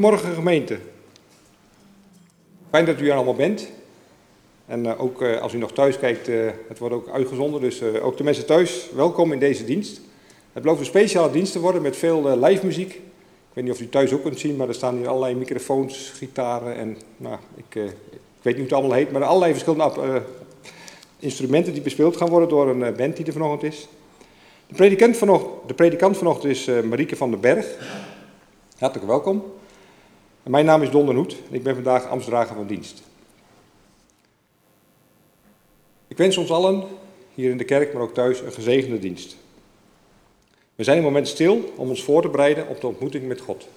Goedemorgen gemeente. Fijn dat u er allemaal bent. En uh, ook uh, als u nog thuis kijkt, uh, het wordt ook uitgezonden. Dus ook de mensen thuis, welkom in deze dienst. Het belooft een speciale dienst te worden met veel live muziek. Ik weet niet of u thuis ook kunt zien, maar er staan hier allerlei microfoons, gitaren en nou, ik, ik weet niet hoe het allemaal heet, maar allerlei verschillende instrumenten die bespeeld gaan worden door een band die er vanochtend is. De predikant vanochtend, de predikant vanochtend is Marieke van den Berg. Hartelijk welkom. Mijn naam is Don den Hoed en ik ben vandaag ambtsdrager van dienst. Ik wens ons allen, hier in de kerk, maar ook thuis, een gezegende dienst. We zijn een moment stil om ons voor te bereiden op de ontmoeting met God.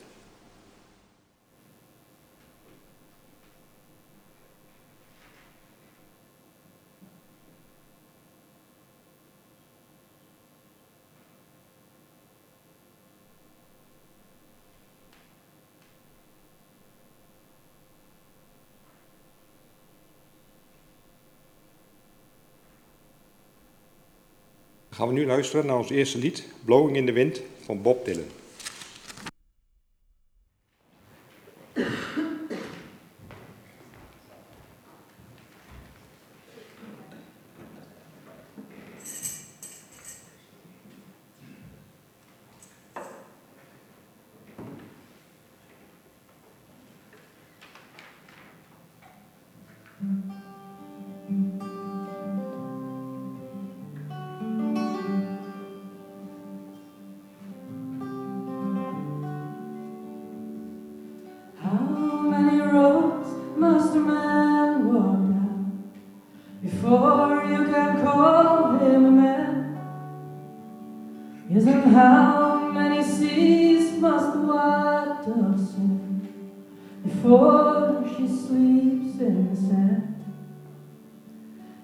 Gaan we nu luisteren naar ons eerste lied, Blowing in the Wind van Bob Dylan.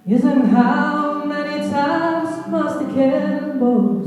Yes, and how many times must the cannonball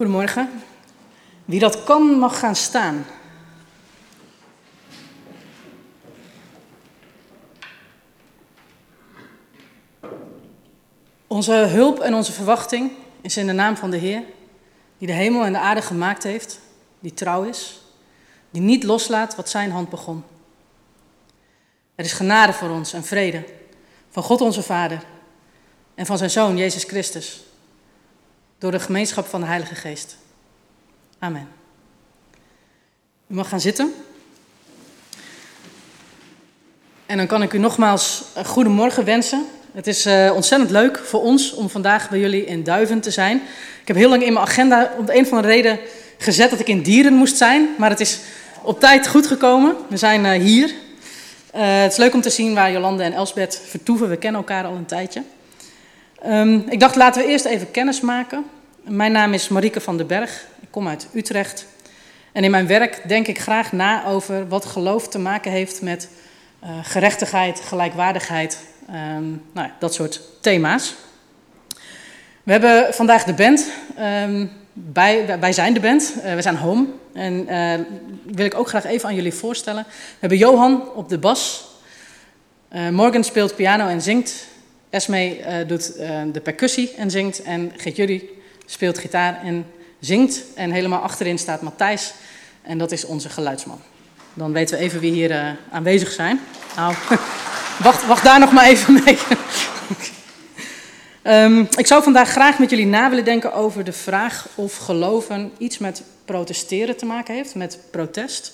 Goedemorgen. Wie dat kan, mag gaan staan. Onze hulp en onze verwachting is in de naam van de Heer, die de hemel en de aarde gemaakt heeft, die trouw is, die niet loslaat wat zijn hand begon. Er is genade voor ons en vrede van God onze Vader en van zijn Zoon Jezus Christus, door de gemeenschap van de Heilige Geest. Amen. U mag gaan zitten. En dan kan ik u nogmaals een goedemorgen wensen. Het is uh, ontzettend leuk voor ons om vandaag bij jullie in Duiven te zijn. Ik heb heel lang in mijn agenda om de een of andere reden gezet dat ik in Dieren moest zijn. Maar het is op tijd goed gekomen. We zijn uh, hier. Uh, het is leuk om te zien waar Jolande en Elsbeth vertoeven. We kennen elkaar al een tijdje. Um, ik dacht, laten we eerst even kennis maken. Mijn naam is Marieke van den Berg. Ik kom uit Utrecht. En in mijn werk denk ik graag na over wat geloof te maken heeft met uh, gerechtigheid, gelijkwaardigheid, um, nou dat soort thema's. We hebben vandaag de band. Um, bij, wij zijn de band, uh, we zijn Home. En uh, wil ik ook graag even aan jullie voorstellen. We hebben Johan op de bas. Morgan speelt piano en zingt. Esme doet de percussie en zingt. En Geert speelt gitaar en zingt. En helemaal achterin staat Matthijs. En dat is onze geluidsman. Dan weten we even wie hier uh, aanwezig zijn. Nou, wacht, wacht daar nog maar even mee. um, ik zou vandaag graag met jullie na willen denken over de vraag of geloven iets met protesteren te maken heeft, met protest.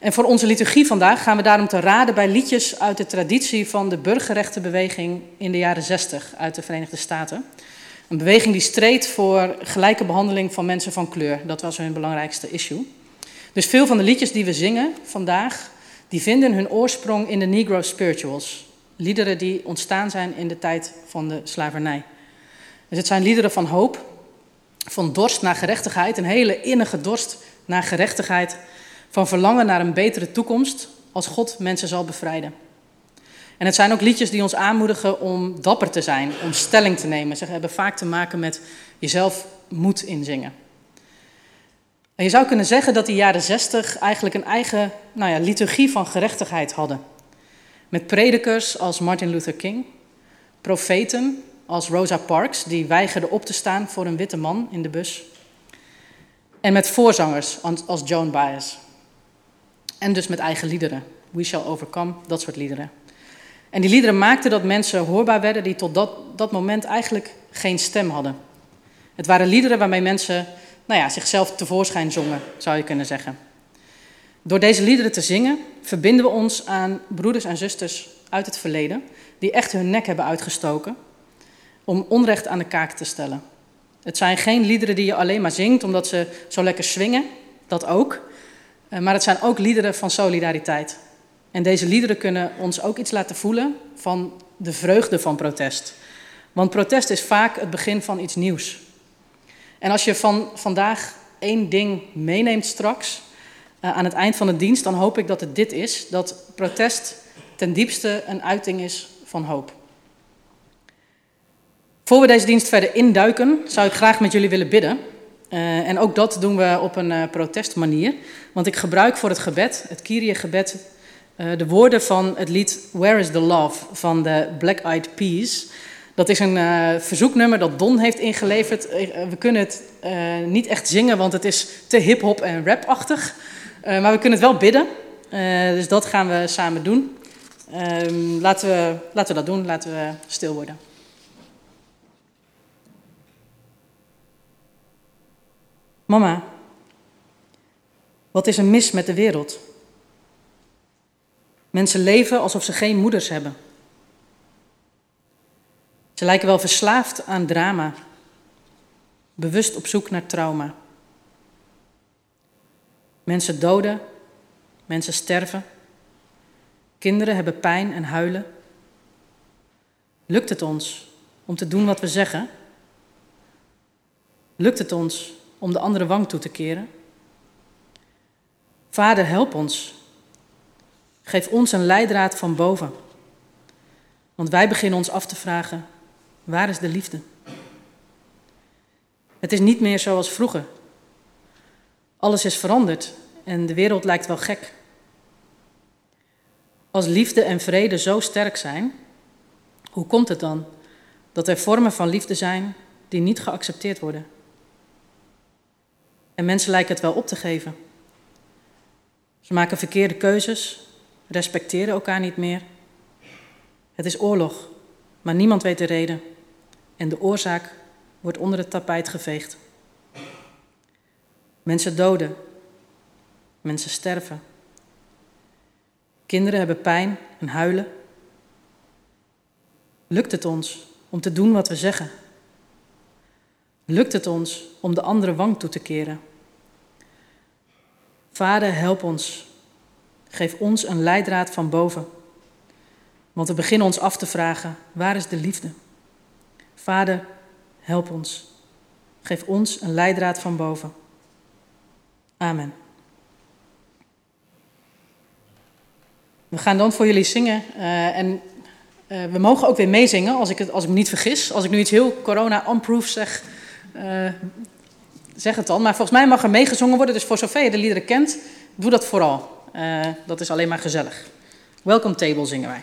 En voor onze liturgie vandaag gaan we daarom te raden bij liedjes uit de traditie van de burgerrechtenbeweging in de jaren 60 uit de Verenigde Staten. Een beweging die streed voor gelijke behandeling van mensen van kleur. Dat was hun belangrijkste issue. Dus veel van de liedjes die we zingen vandaag, die vinden hun oorsprong in de Negro spirituals. Liederen die ontstaan zijn in de tijd van de slavernij. Dus het zijn liederen van hoop, van dorst naar gerechtigheid, een hele innige dorst naar gerechtigheid, van verlangen naar een betere toekomst als God mensen zal bevrijden. En het zijn ook liedjes die ons aanmoedigen om dapper te zijn, om stelling te nemen. Ze hebben vaak te maken met jezelf moed inzingen. En je zou kunnen zeggen dat die jaren zestig eigenlijk een eigen nou ja, liturgie van gerechtigheid hadden. Met predikers als Martin Luther King, profeten als Rosa Parks, die weigerde op te staan voor een witte man in de bus. En met voorzangers als Joan Baez. En dus met eigen liederen. We Shall Overcome, dat soort liederen. En die liederen maakten dat mensen hoorbaar werden die tot dat, dat moment eigenlijk geen stem hadden. Het waren liederen waarmee mensen nou ja, zichzelf tevoorschijn zongen, zou je kunnen zeggen. Door deze liederen te zingen verbinden we ons aan broeders en zusters uit het verleden, die echt hun nek hebben uitgestoken om onrecht aan de kaak te stellen. Het zijn geen liederen die je alleen maar zingt omdat ze zo lekker swingen, dat ook. Eh, maar het zijn ook liederen van solidariteit. En deze liederen kunnen ons ook iets laten voelen van de vreugde van protest. Want protest is vaak het begin van iets nieuws. En als je van vandaag één ding meeneemt straks, uh, aan het eind van de dienst, dan hoop ik dat het dit is: dat protest ten diepste een uiting is van hoop. Voor we deze dienst verder induiken, zou ik graag met jullie willen bidden. Uh, en ook dat doen we op een protestmanier. Want ik gebruik voor het gebed, het Kyrie-gebed, de woorden van het lied Where is the Love van de Black Eyed Peas. Dat is een uh, verzoeknummer dat Don heeft ingeleverd. Eh, we kunnen het niet echt zingen, want het is te hip-hop en rap-achtig. maar we kunnen het wel bidden. dus dat gaan we samen doen. Ehm, laten, we, laten we dat doen, laten we stil worden. Mama, wat is er mis met de wereld? Mensen leven alsof ze geen moeders hebben. Ze lijken wel verslaafd aan drama, bewust op zoek naar trauma. Mensen doden, mensen sterven, kinderen hebben pijn en huilen. Lukt het ons om te doen wat we zeggen? Lukt het ons om de andere wang toe te keren? Vader, help ons. Geef ons een leidraad van boven. Want wij beginnen ons af te vragen Waar is de liefde? Het is niet meer zoals vroeger. Alles is veranderd en de wereld lijkt wel gek. Als liefde en vrede zo sterk zijn, hoe komt het dan dat er vormen van liefde zijn die niet geaccepteerd worden? en mensen lijken het wel op te geven. Ze maken verkeerde keuzes, respecteren elkaar niet meer. Het is oorlog, maar niemand weet de reden. En de oorzaak wordt onder het tapijt geveegd. Mensen doden, mensen sterven. Kinderen hebben pijn en huilen. Lukt het ons om te doen wat we zeggen? Lukt het ons om de andere wang toe te keren? Vader, help ons. Geef ons een leidraad van boven. Want we beginnen ons af te vragen: waar is de liefde? Vader, help ons. Geef ons een leidraad van boven. Amen. We gaan dan voor jullie zingen. Uh, en uh, we mogen ook weer meezingen, als ik, het, als ik me niet vergis. Als ik nu iets heel corona-unproof zeg, uh, zeg het dan. Maar volgens mij mag er meegezongen worden. Dus voor zover je de liederen kent, doe dat vooral. dat is alleen maar gezellig. Welcome Table zingen wij.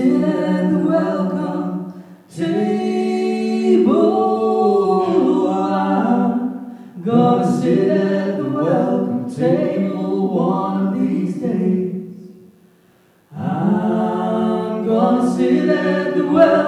and welcome table. I'm gonna sit at the welcome table one of these days. I'm gonna sit at the welcome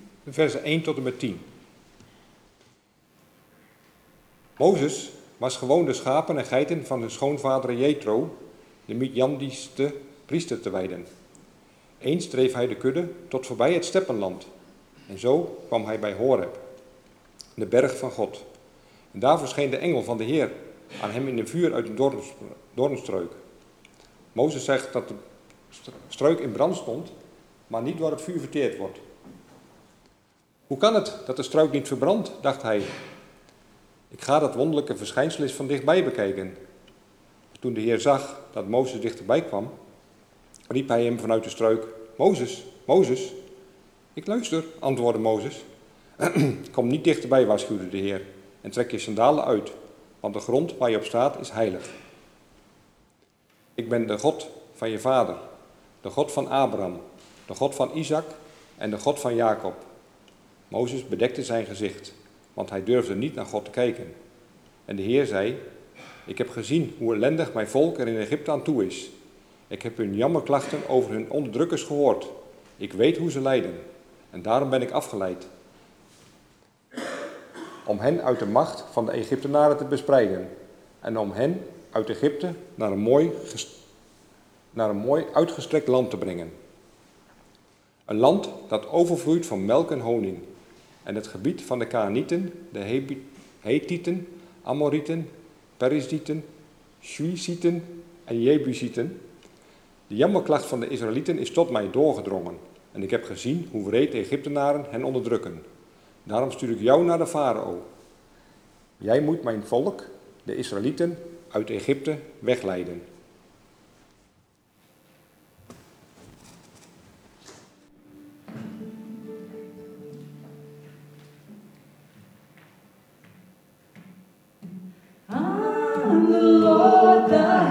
versen 1 tot en met 10. Mozes was gewoon de schapen en geiten van zijn schoonvader Jethro, de Midjandische priester, te wijden. Eens dreef hij de kudde tot voorbij het steppenland. En zo kwam hij bij Horeb, de berg van God. En daar verscheen de engel van de Heer aan hem in een vuur uit een doornstreuk. Mozes zegt dat de struik in brand stond, maar niet door het vuur verteerd wordt. Hoe kan het dat de struik niet verbrandt, dacht hij. Ik ga dat wonderlijke verschijnsel eens van dichtbij bekijken. Toen de Heer zag dat Mozes dichterbij kwam, riep hij hem vanuit de struik: Mozes, Mozes. Ik luister, antwoordde Mozes. Kom niet dichterbij, waarschuwde de Heer, en trek je sandalen uit, want de grond waar je op staat is heilig. Ik ben de God van je vader, de God van Abraham, de God van Isaac en de God van Jacob. Mozes bedekte zijn gezicht, want hij durfde niet naar God te kijken. En de Heer zei: Ik heb gezien hoe ellendig mijn volk er in Egypte aan toe is. Ik heb hun jammerklachten over hun onderdrukkers gehoord. Ik weet hoe ze lijden. En daarom ben ik afgeleid. Om hen uit de macht van de Egyptenaren te bespreiden. En om hen uit Egypte naar een mooi, naar een mooi uitgestrekt land te brengen. Een land dat overvloeit van melk en honing. En het gebied van de Kaanieten, de Hethieten, Amorieten, Perizzieten, Shuisieten en Jebusieten. De jammerklacht van de Israëlieten is tot mij doorgedrongen. En ik heb gezien hoe wreed de Egyptenaren hen onderdrukken. Daarom stuur ik jou naar de farao. Jij moet mijn volk, de Israëlieten, uit Egypte wegleiden. Ik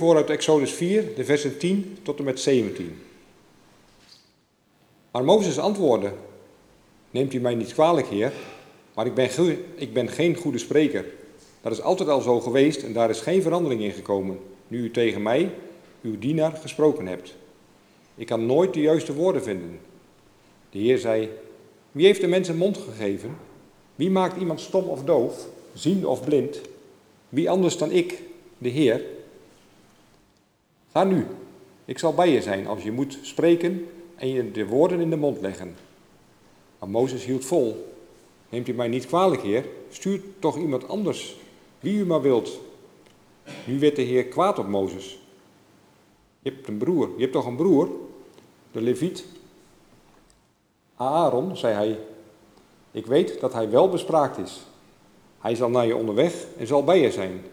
voor uit Exodus 4, de versen 10 tot en met 17. Maar Mozes antwoordde: Neemt u mij niet kwalijk, Heer, maar ik ben, ik ben geen goede spreker. Dat is altijd al zo geweest en daar is geen verandering in gekomen, nu u tegen mij, uw dienaar, gesproken hebt. Ik kan nooit de juiste woorden vinden. De Heer zei, wie heeft de mens een mond gegeven? Wie maakt iemand stom of doof, zien of blind? Wie anders dan ik, de Heer? Ga nu, ik zal bij je zijn als je moet spreken en je de woorden in de mond leggen. Maar Mozes hield vol. Neemt u mij niet kwalijk, Heer? Stuur toch iemand anders, wie u maar wilt. Nu werd de Heer kwaad op Mozes. Je hebt een broer, je hebt toch een broer? De Leviet. Aaron, zei hij, ik weet dat hij wel bespraakt is. Hij zal naar je onderweg en zal bij je zijn.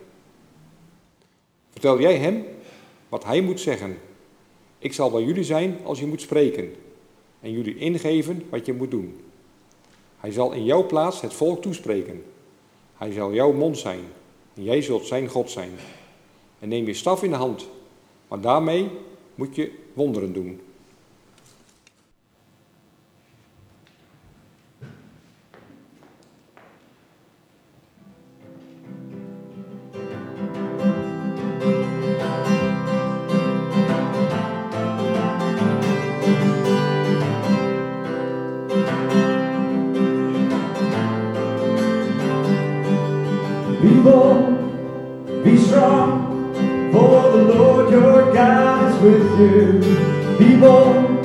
Vertel jij hem wat hij moet zeggen. Ik zal bij jullie zijn als je moet spreken en jullie ingeven wat je moet doen. Hij zal in jouw plaats het volk toespreken. Hij zal jouw mond zijn en jij zult zijn God zijn. En neem je staf in de hand, maar daarmee moet je wonderen doen. Be bold, be strong, for the Lord your God is with you. Be bold,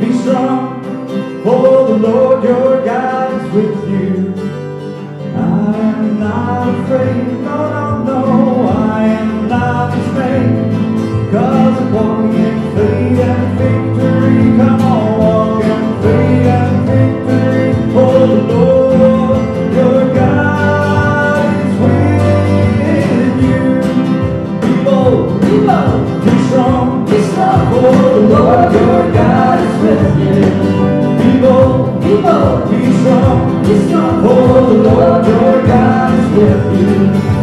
be strong, for the Lord your God is with you. I'm not afraid, no, no, no, I am not dismayed, because I'm walking Yeah. you.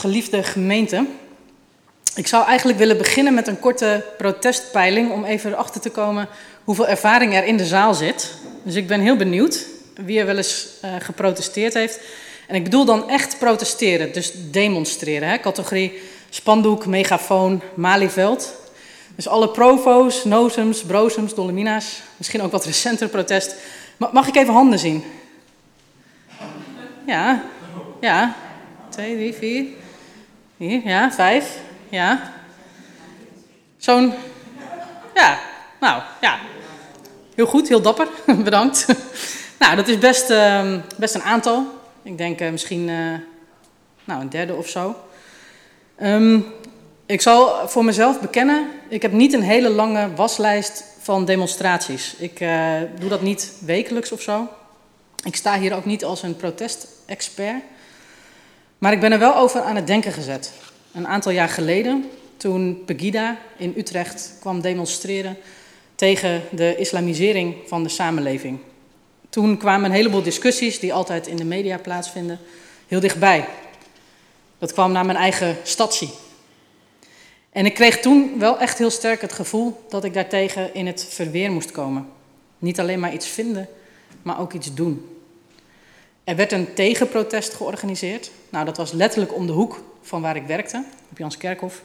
Geliefde gemeente. Ik zou eigenlijk willen beginnen met een korte protestpeiling om even erachter te komen hoeveel ervaring er in de zaal zit. Dus ik ben heel benieuwd wie er wel eens uh, geprotesteerd heeft. En ik bedoel dan echt protesteren, dus demonstreren. Hè? Categorie spandoek, megafoon, Malieveld. Dus alle provo's, nozems, brozems, dolomina's. Misschien ook wat recenter protest. Mag ik even handen zien? Ja, ja. Twee, drie, vier. Hier, ja, vijf. Ja. Zo'n. Ja, nou, ja. Heel goed, heel dapper. Bedankt. nou, dat is best, uh, best een aantal. Ik denk uh, misschien uh, nou, een derde of zo. Um, ik zal voor mezelf bekennen, ik heb niet een hele lange waslijst van demonstraties. Ik uh, doe dat niet wekelijks of zo. Ik sta hier ook niet als een protestexpert. Maar ik ben er wel over aan het denken gezet. Een aantal jaar geleden, toen Pegida in Utrecht kwam demonstreren tegen de islamisering van de samenleving. Toen kwamen een heleboel discussies, die altijd in de media plaatsvinden, heel dichtbij. Dat kwam naar mijn eigen statie. En ik kreeg toen wel echt heel sterk het gevoel dat ik daartegen in het verweer moest komen. Niet alleen maar iets vinden, maar ook iets doen. Er werd een tegenprotest georganiseerd. Nou, dat was letterlijk om de hoek van waar ik werkte, op Janskerkhof.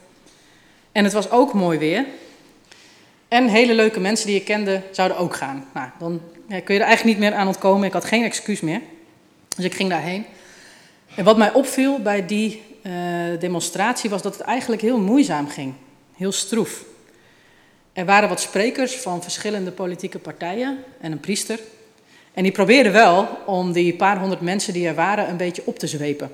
En het was ook mooi weer. En hele leuke mensen die ik kende zouden ook gaan. Nou, dan kun je er eigenlijk niet meer aan ontkomen. Ik had geen excuus meer. Dus ik ging daarheen. En wat mij opviel bij die uh, demonstratie was dat het eigenlijk heel moeizaam ging. Heel stroef. Er waren wat sprekers van verschillende politieke partijen en een priester. En die probeerden wel om die paar honderd mensen die er waren een beetje op te zwepen.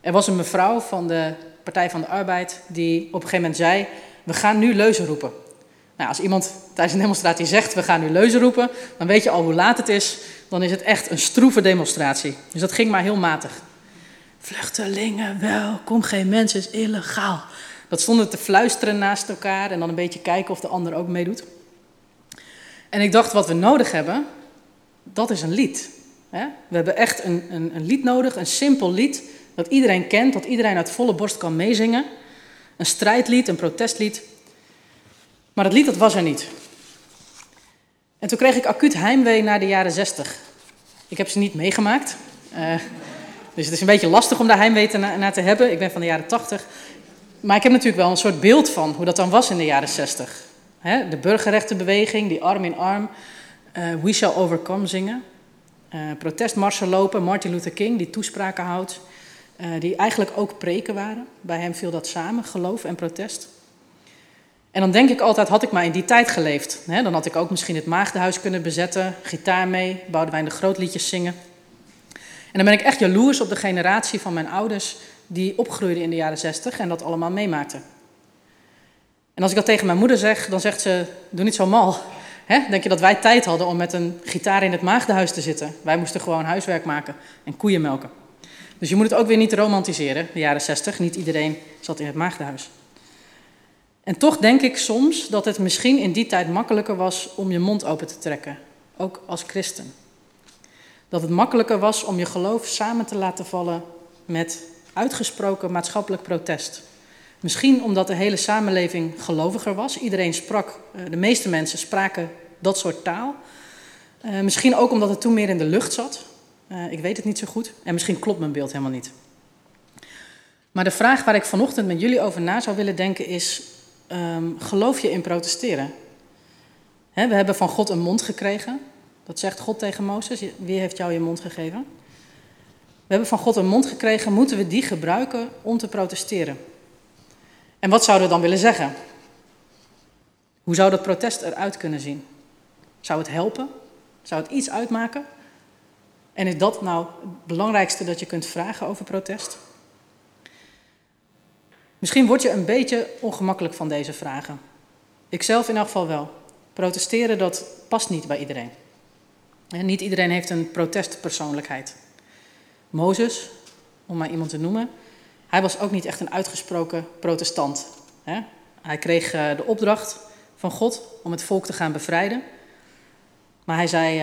Er was een mevrouw van de Partij van de Arbeid die op een gegeven moment zei: We gaan nu leuzen roepen. Nou, als iemand tijdens een demonstratie zegt: We gaan nu leuzen roepen, dan weet je al hoe laat het is. Dan is het echt een stroeve demonstratie. Dus dat ging maar heel matig. Vluchtelingen, welkom, geen mens is illegaal. Dat stonden te fluisteren naast elkaar en dan een beetje kijken of de ander ook meedoet. En ik dacht, wat we nodig hebben, dat is een lied. We hebben echt een, een, een lied nodig, een simpel lied, dat iedereen kent, dat iedereen uit volle borst kan meezingen. Een strijdlied, een protestlied. Maar het lied, dat was er niet. En toen kreeg ik acuut heimwee naar de jaren zestig. Ik heb ze niet meegemaakt. Uh, dus het is een beetje lastig om daar heimwee naar te hebben. Ik ben van de jaren 80. Maar ik heb natuurlijk wel een soort beeld van hoe dat dan was in de jaren 60. de burgerrechtenbeweging, die arm in arm, uh, We Shall Overcome zingen. Uh, protestmarsen lopen, Martin Luther King die toespraken houdt. Uh, die eigenlijk ook preken waren. Bij hem viel dat samen, geloof en protest. En dan denk ik altijd, had ik maar in die tijd geleefd. dan had ik ook misschien het maagdenhuis kunnen bezetten, gitaar mee, Boudewijn de Grootliedjes zingen. En dan ben ik echt jaloers op de generatie van mijn ouders die opgroeiden in de jaren zestig en dat allemaal meemaakten. En als ik dat tegen mijn moeder zeg, dan zegt ze, doe niet zo mal. Denk je dat wij tijd hadden om met een gitaar in het maagdenhuis te zitten? Wij moesten gewoon huiswerk maken en koeien melken. Dus je moet het ook weer niet romantiseren, de jaren zestig. Niet iedereen zat in het maagdenhuis. En toch denk ik soms dat het misschien in die tijd makkelijker was om je mond open te trekken, ook als christen. Dat het makkelijker was om je geloof samen te laten vallen met uitgesproken maatschappelijk protest. Misschien omdat de hele samenleving geloviger was. Iedereen sprak, eh, de meeste mensen spraken dat soort taal. Uh, misschien ook omdat het toen meer in de lucht zat. Uh, ik weet het niet zo goed. En misschien klopt mijn beeld helemaal niet. Maar de vraag waar ik vanochtend met jullie over na zou willen denken is: um, geloof je in protesteren? We hebben van God een mond gekregen. Dat zegt God tegen Mozes. Wie heeft jou je mond gegeven? We hebben van God een mond gekregen. Moeten we die gebruiken om te protesteren? En wat zouden we dan willen zeggen? Hoe zou dat protest eruit kunnen zien? Zou het helpen? Zou het iets uitmaken? En is dat nou het belangrijkste dat je kunt vragen over protest? Misschien word je een beetje ongemakkelijk van deze vragen. Ikzelf in elk geval wel. Protesteren, dat past niet bij iedereen. En niet iedereen heeft een protestpersoonlijkheid. Mozes, om maar iemand te noemen, hij was ook niet echt een uitgesproken protestant. Hij kreeg eh, de opdracht van God om het volk te gaan bevrijden. Maar hij zei,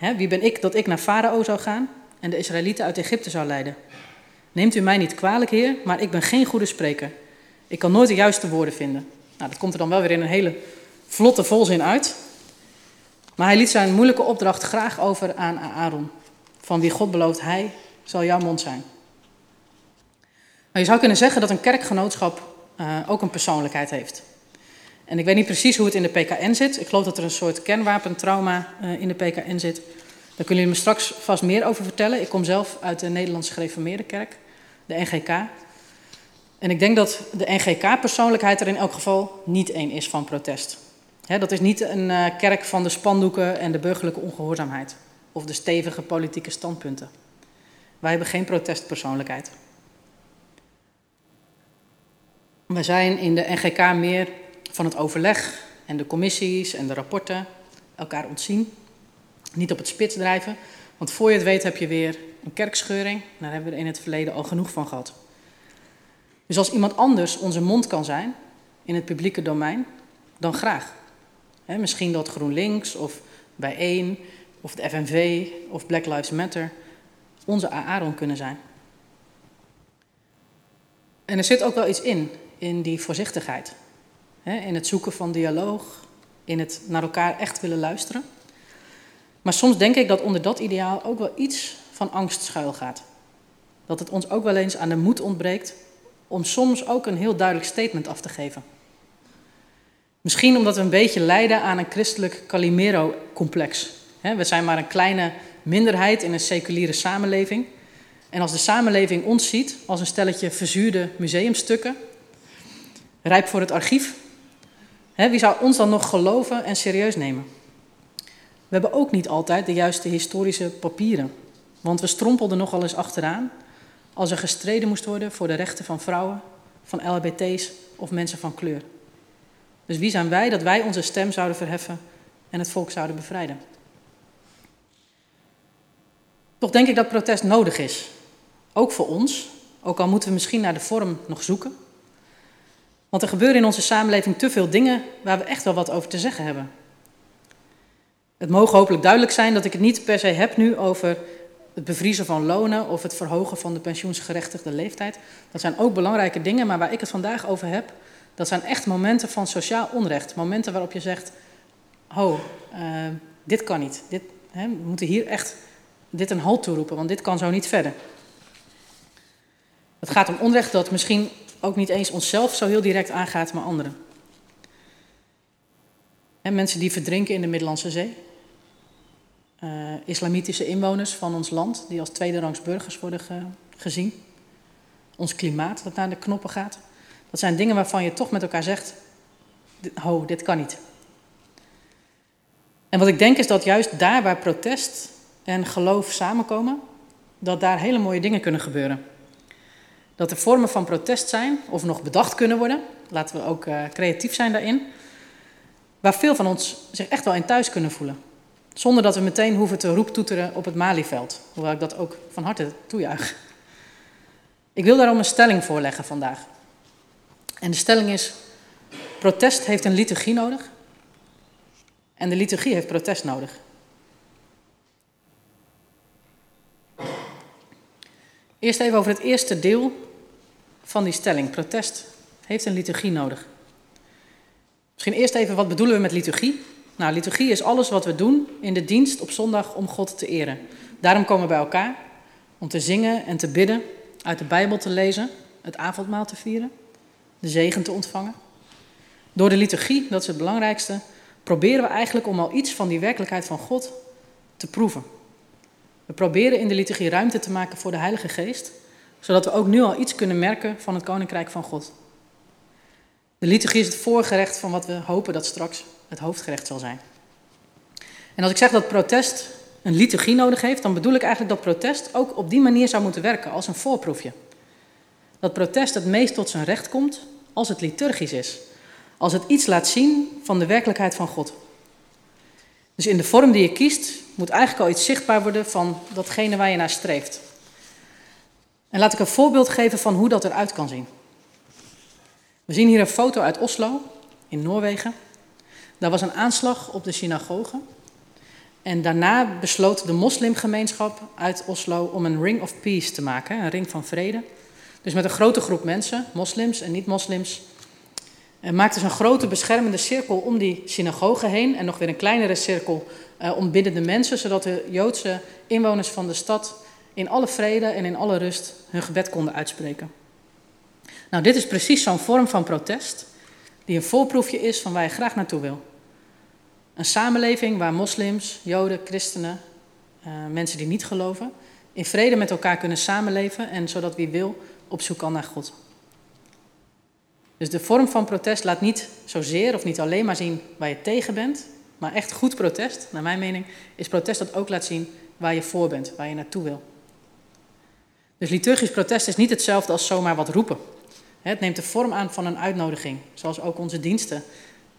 uh, wie ben ik dat ik naar Farao zou gaan en de Israëlieten uit Egypte zou leiden? Neemt u mij niet kwalijk, heer, maar ik ben geen goede spreker. Ik kan nooit de juiste woorden vinden. Nou, dat komt er dan wel weer in een hele vlotte volzin uit. Maar hij liet zijn moeilijke opdracht graag over aan Aaron. Van wie God belooft, hij zal jouw mond zijn. Maar je zou kunnen zeggen dat een kerkgenootschap uh, ook een persoonlijkheid heeft. En ik weet niet precies hoe het in de PKN zit. Ik geloof dat er een soort kernwapentrauma uh, in de PKN zit. Daar kunnen jullie me straks vast meer over vertellen. Ik kom zelf uit de Nederlandse Gereformeerde Kerk, de NGK. En ik denk dat de NGK-persoonlijkheid er in elk geval niet één is van protest dat is niet een uh, kerk van de spandoeken en de burgerlijke ongehoorzaamheid. Of de stevige politieke standpunten. Wij hebben geen protestpersoonlijkheid. Wij zijn in de NGK meer van het overleg en de commissies en de rapporten elkaar ontzien. Niet op het spits drijven, want voor je het weet heb je weer een kerkscheuring. Daar hebben we er in het verleden al genoeg van gehad. Dus als iemand anders onze mond kan zijn in het publieke domein, dan graag misschien dat GroenLinks of Bijeen of de FNV of Black Lives Matter onze Aaron kunnen zijn. En er zit ook wel iets in, in die voorzichtigheid. in het zoeken van dialoog, in het naar elkaar echt willen luisteren. Maar soms denk ik dat onder dat ideaal ook wel iets van angst schuilgaat. Dat het ons ook wel eens aan de moed ontbreekt om soms ook een heel duidelijk statement af te geven. Misschien omdat we een beetje lijden aan een christelijk Calimero-complex. We zijn maar een kleine minderheid in een seculiere samenleving. En als de samenleving ons ziet als een stelletje verzuurde museumstukken, rijp voor het archief, wie zou ons dan nog geloven en serieus nemen? We hebben ook niet altijd de juiste historische papieren, want we strompelden nogal eens achteraan als er gestreden moest worden voor de rechten van vrouwen, van LHBT's of mensen van kleur. Dus wie zijn wij dat wij onze stem zouden verheffen en het volk zouden bevrijden? Toch denk ik dat protest nodig is. Ook voor ons, ook al moeten we misschien naar de vorm nog zoeken. Want er gebeuren in onze samenleving te veel dingen waar we echt wel wat over te zeggen hebben. Het mogen hopelijk duidelijk zijn dat ik het niet per se heb nu over het bevriezen van lonen of het verhogen van de pensioensgerechtigde leeftijd. Dat zijn ook belangrijke dingen, maar waar ik het vandaag over heb, dat zijn echt momenten van sociaal onrecht. Momenten waarop je zegt, ho, uh, dit kan niet. Dit, hè, we moeten hier echt dit een halt toeroepen, want dit kan zo niet verder. Het gaat om onrecht dat misschien ook niet eens onszelf zo heel direct aangaat, maar anderen. En mensen die verdrinken in de Middellandse Zee. Uh, islamitische inwoners van ons land, die als tweederangs burgers worden gezien. Ons klimaat dat naar de knoppen gaat. Dat zijn dingen waarvan je toch met elkaar zegt: ho, dit kan niet. En wat ik denk is dat juist daar waar protest en geloof samenkomen, dat daar hele mooie dingen kunnen gebeuren. Dat er vormen van protest zijn, of nog bedacht kunnen worden, laten we ook uh, creatief zijn daarin, waar veel van ons zich echt wel in thuis kunnen voelen. Zonder dat we meteen hoeven te roeptoeteren op het Malieveld, hoewel ik dat ook van harte toejuich. Ik wil daarom een stelling voorleggen vandaag. En de stelling is: protest heeft een liturgie nodig. En de liturgie heeft protest nodig. Eerst even over het eerste deel van die stelling. Protest heeft een liturgie nodig. Misschien eerst even wat bedoelen we met liturgie? Nou, liturgie is alles wat we doen in de dienst op zondag om God te eren. Daarom komen we bij elkaar om te zingen en te bidden, uit de Bijbel te lezen, het avondmaal te vieren, de zegen te ontvangen. Door de liturgie, dat is het belangrijkste, proberen we eigenlijk om al iets van die werkelijkheid van God te proeven. We proberen in de liturgie ruimte te maken voor de Heilige Geest, zodat we ook nu al iets kunnen merken van het Koninkrijk van God. De liturgie is het voorgerecht van wat we hopen dat straks het hoofdgerecht zal zijn. En als ik zeg dat protest een liturgie nodig heeft, dan bedoel ik eigenlijk dat protest ook op die manier zou moeten werken, als een voorproefje. Dat protest het meest tot zijn recht komt als het liturgisch is. Als het iets laat zien van de werkelijkheid van God. Dus in de vorm die je kiest, moet eigenlijk al iets zichtbaar worden van datgene waar je naar streeft. En laat ik een voorbeeld geven van hoe dat eruit kan zien. We zien hier een foto uit Oslo, in Noorwegen. Daar was een aanslag op de synagoge. En daarna besloot de moslimgemeenschap uit Oslo om een Ring of Peace te maken, een ring van vrede. Dus met een grote groep mensen, moslims en niet-moslims, en maakte ze een grote beschermende cirkel om die synagoge heen en nog weer een kleinere cirkel uh, om binnen de mensen, zodat de Joodse inwoners van de stad in alle vrede en in alle rust hun gebed konden uitspreken. Nou, dit is precies zo'n vorm van protest die een voorproefje is van waar je graag naartoe wil. Een samenleving waar moslims, joden, christenen, uh, mensen die niet geloven, in vrede met elkaar kunnen samenleven en zodat wie wil op zoek kan naar God. Dus de vorm van protest laat niet zozeer of niet alleen maar zien waar je tegen bent, maar echt goed protest, naar mijn mening, is protest dat ook laat zien waar je voor bent, waar je naartoe wil. Dus liturgisch protest is niet hetzelfde als zomaar wat roepen. Het neemt de vorm aan van een uitnodiging, zoals ook onze diensten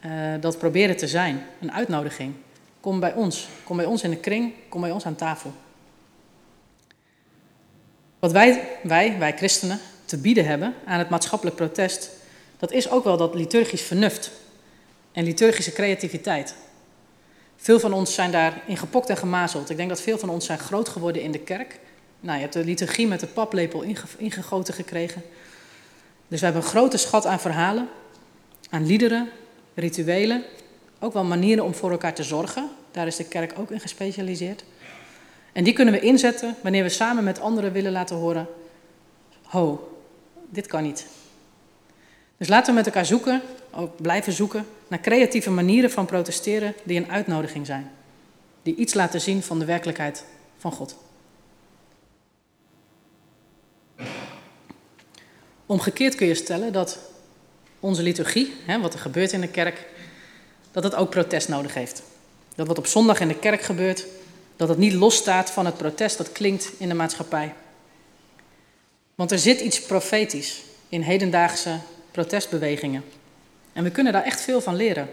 uh, dat proberen te zijn. Een uitnodiging. Kom bij ons, kom bij ons in de kring, kom bij ons aan tafel. Wat wij, wij, wij christenen, te bieden hebben aan het maatschappelijk protest, dat is ook wel dat liturgisch vernuft en liturgische creativiteit. Veel van ons zijn daarin gepokt en gemazeld. Ik denk dat veel van ons zijn groot geworden in de kerk. Nou, je hebt de liturgie met de paplepel ingegoten gekregen. Dus we hebben een grote schat aan verhalen, aan liederen, rituelen, ook wel manieren om voor elkaar te zorgen. Daar is de kerk ook in gespecialiseerd. En die kunnen we inzetten wanneer we samen met anderen willen laten horen: ho, dit kan niet. Dus laten we met elkaar zoeken, ook blijven zoeken, naar creatieve manieren van protesteren die een uitnodiging zijn. Die iets laten zien van de werkelijkheid van God. Omgekeerd kun je stellen dat onze liturgie, hè, wat er gebeurt in de kerk, dat het ook protest nodig heeft. Dat wat op zondag in de kerk gebeurt, dat het niet losstaat van het protest dat klinkt in de maatschappij. Want er zit iets profetisch in hedendaagse protestbewegingen. En we kunnen daar echt veel van leren.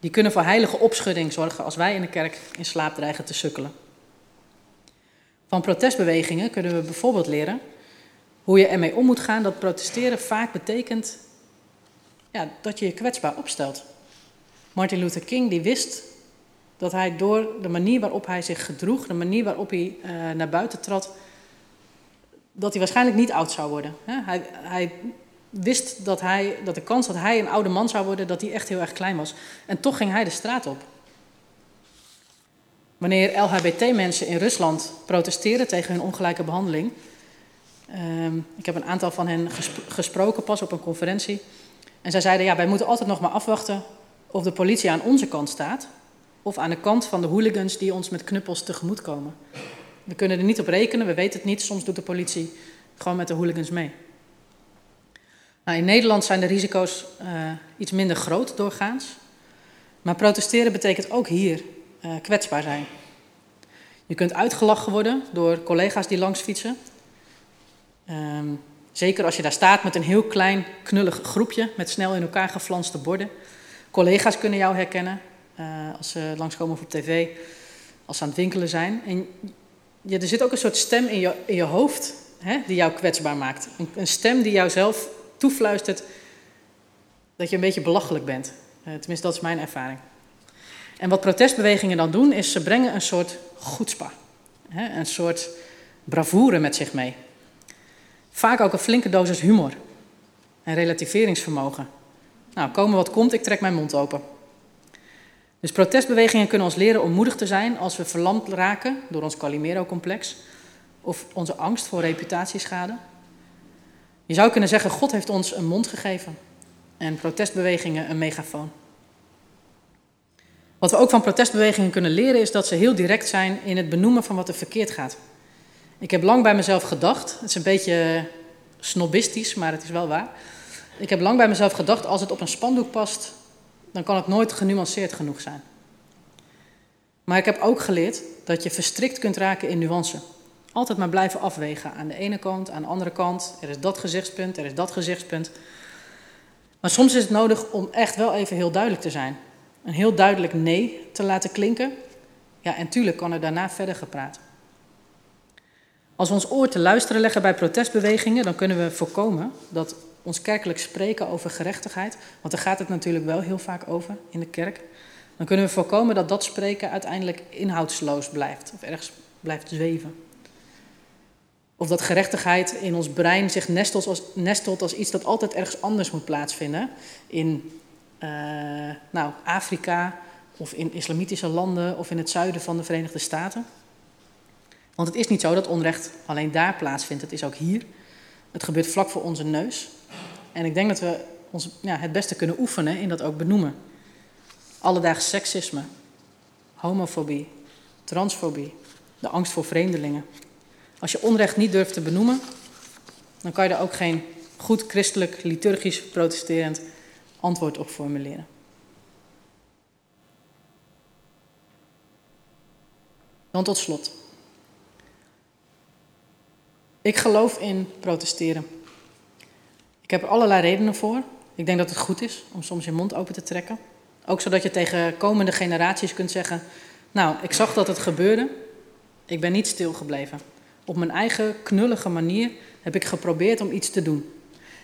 Die kunnen voor heilige opschudding zorgen als wij in de kerk in slaap dreigen te sukkelen. Van protestbewegingen kunnen we bijvoorbeeld leren hoe je ermee om moet gaan dat protesteren vaak betekent ja, dat je je kwetsbaar opstelt. Martin Luther King die wist dat hij door de manier waarop hij zich gedroeg, de manier waarop hij uh, naar buiten trad, dat hij waarschijnlijk niet oud zou worden. Hij, hij wist dat, hij, dat de kans dat hij een oude man zou worden, dat die echt heel erg klein was. En toch ging hij de straat op. Wanneer LHBT-mensen in Rusland protesteren tegen hun ongelijke behandeling. Uh, ik heb een aantal van hen gesproken pas op een conferentie. En zij zeiden, ja, wij moeten altijd nog maar afwachten of de politie aan onze kant staat. Of aan de kant van de hooligans die ons met knuppels tegemoet komen. We kunnen er niet op rekenen, we weten het niet. Soms doet de politie gewoon met de hooligans mee. Nou, in Nederland zijn de risico's uh, iets minder groot doorgaans. Maar protesteren betekent ook hier uh, kwetsbaar zijn. Je kunt uitgelachen worden door collega's die langs fietsen. Um, zeker als je daar staat met een heel klein, knullig groepje met snel in elkaar geflanste borden. Collega's kunnen jou herkennen uh, als ze langskomen op tv, als ze aan het winkelen zijn. En ja, er zit ook een soort stem in je, in je hoofd hè, die jou kwetsbaar maakt. Een, een stem die jou zelf toefluistert dat je een beetje belachelijk bent. Uh, tenminste, dat is mijn ervaring. En wat protestbewegingen dan doen, is ze brengen een soort goedspa. Hè, een soort bravoure met zich mee. Vaak ook een flinke dosis humor en relativeringsvermogen. Nou, komen wat komt, ik trek mijn mond open. Dus protestbewegingen kunnen ons leren om moedig te zijn als we verlamd raken door ons Calimero-complex of onze angst voor reputatieschade. Je zou kunnen zeggen, God heeft ons een mond gegeven en protestbewegingen een megafoon. Wat we ook van protestbewegingen kunnen leren is dat ze heel direct zijn in het benoemen van wat er verkeerd gaat. Ik heb lang bij mezelf gedacht, het is een beetje snobistisch, maar het is wel waar. Ik heb lang bij mezelf gedacht, als het op een spandoek past, dan kan het nooit genuanceerd genoeg zijn. Maar ik heb ook geleerd dat je verstrikt kunt raken in nuance. Altijd maar blijven afwegen. Aan de ene kant, aan de andere kant. Er is dat gezichtspunt, er is dat gezichtspunt. Maar soms is het nodig om echt wel even heel duidelijk te zijn. Een heel duidelijk nee te laten klinken. Ja, en tuurlijk kan er daarna verder gepraat. Als we ons oor te luisteren leggen bij protestbewegingen, dan kunnen we voorkomen dat ons kerkelijk spreken over gerechtigheid, want daar gaat het natuurlijk wel heel vaak over in de kerk, dan kunnen we voorkomen dat dat spreken uiteindelijk inhoudsloos blijft of ergens blijft zweven. Of dat gerechtigheid in ons brein zich nestelt als, nestelt als iets dat altijd ergens anders moet plaatsvinden. In uh, nou, Afrika of in islamitische landen of in het zuiden van de Verenigde Staten. Want het is niet zo dat onrecht alleen daar plaatsvindt, het is ook hier. Het gebeurt vlak voor onze neus. En ik denk dat we ons ja, het beste kunnen oefenen in dat ook benoemen. Alledaags seksisme, homofobie, transfobie, de angst voor vreemdelingen. Als je onrecht niet durft te benoemen, dan kan je er ook geen goed christelijk, liturgisch, protesterend antwoord op formuleren. Dan tot slot. Ik geloof in protesteren. Ik heb er allerlei redenen voor. Ik denk dat het goed is om soms je mond open te trekken. Ook zodat je tegen komende generaties kunt zeggen: Nou, ik zag dat het gebeurde. Ik ben niet stilgebleven. Op mijn eigen knullige manier heb ik geprobeerd om iets te doen.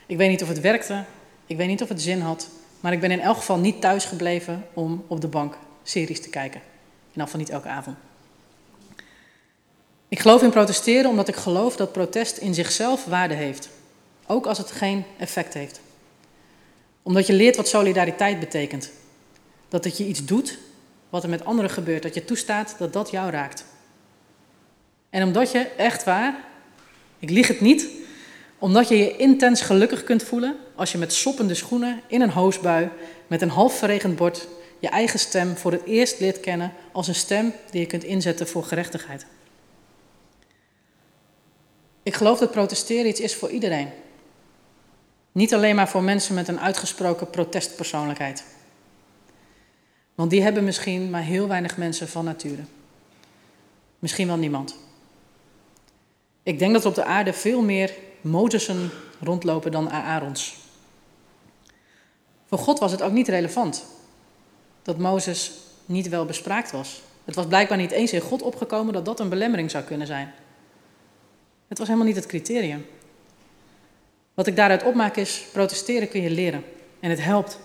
Ik weet niet of het werkte, ik weet niet of het zin had, maar ik ben in elk geval niet thuis gebleven om op de bank series te kijken. In elk geval niet elke avond. Ik geloof in protesteren omdat ik geloof dat protest in zichzelf waarde heeft. ook als het geen effect heeft. Omdat je leert wat solidariteit betekent. Dat het je iets doet wat er met anderen gebeurt, dat je toestaat dat dat jou raakt. En omdat je, echt waar, ik lieg het niet, omdat je je intens gelukkig kunt voelen als je met soppende schoenen in een hoosbui met een half verregend bord je eigen stem voor het eerst leert kennen als een stem die je kunt inzetten voor gerechtigheid. Ik geloof dat protesteren iets is voor iedereen. Niet alleen maar voor mensen met een uitgesproken protestpersoonlijkheid. Want die hebben misschien maar heel weinig mensen van nature. Misschien wel niemand. Ik denk dat er op de aarde veel meer Mozessen rondlopen dan Aarons. Voor God was het ook niet relevant dat Mozes niet wel bespraakt was. Het was blijkbaar niet eens in God opgekomen dat dat een belemmering zou kunnen zijn. Het was helemaal niet het criterium. Wat ik daaruit opmaak is, protesteren kun je leren. En het helpt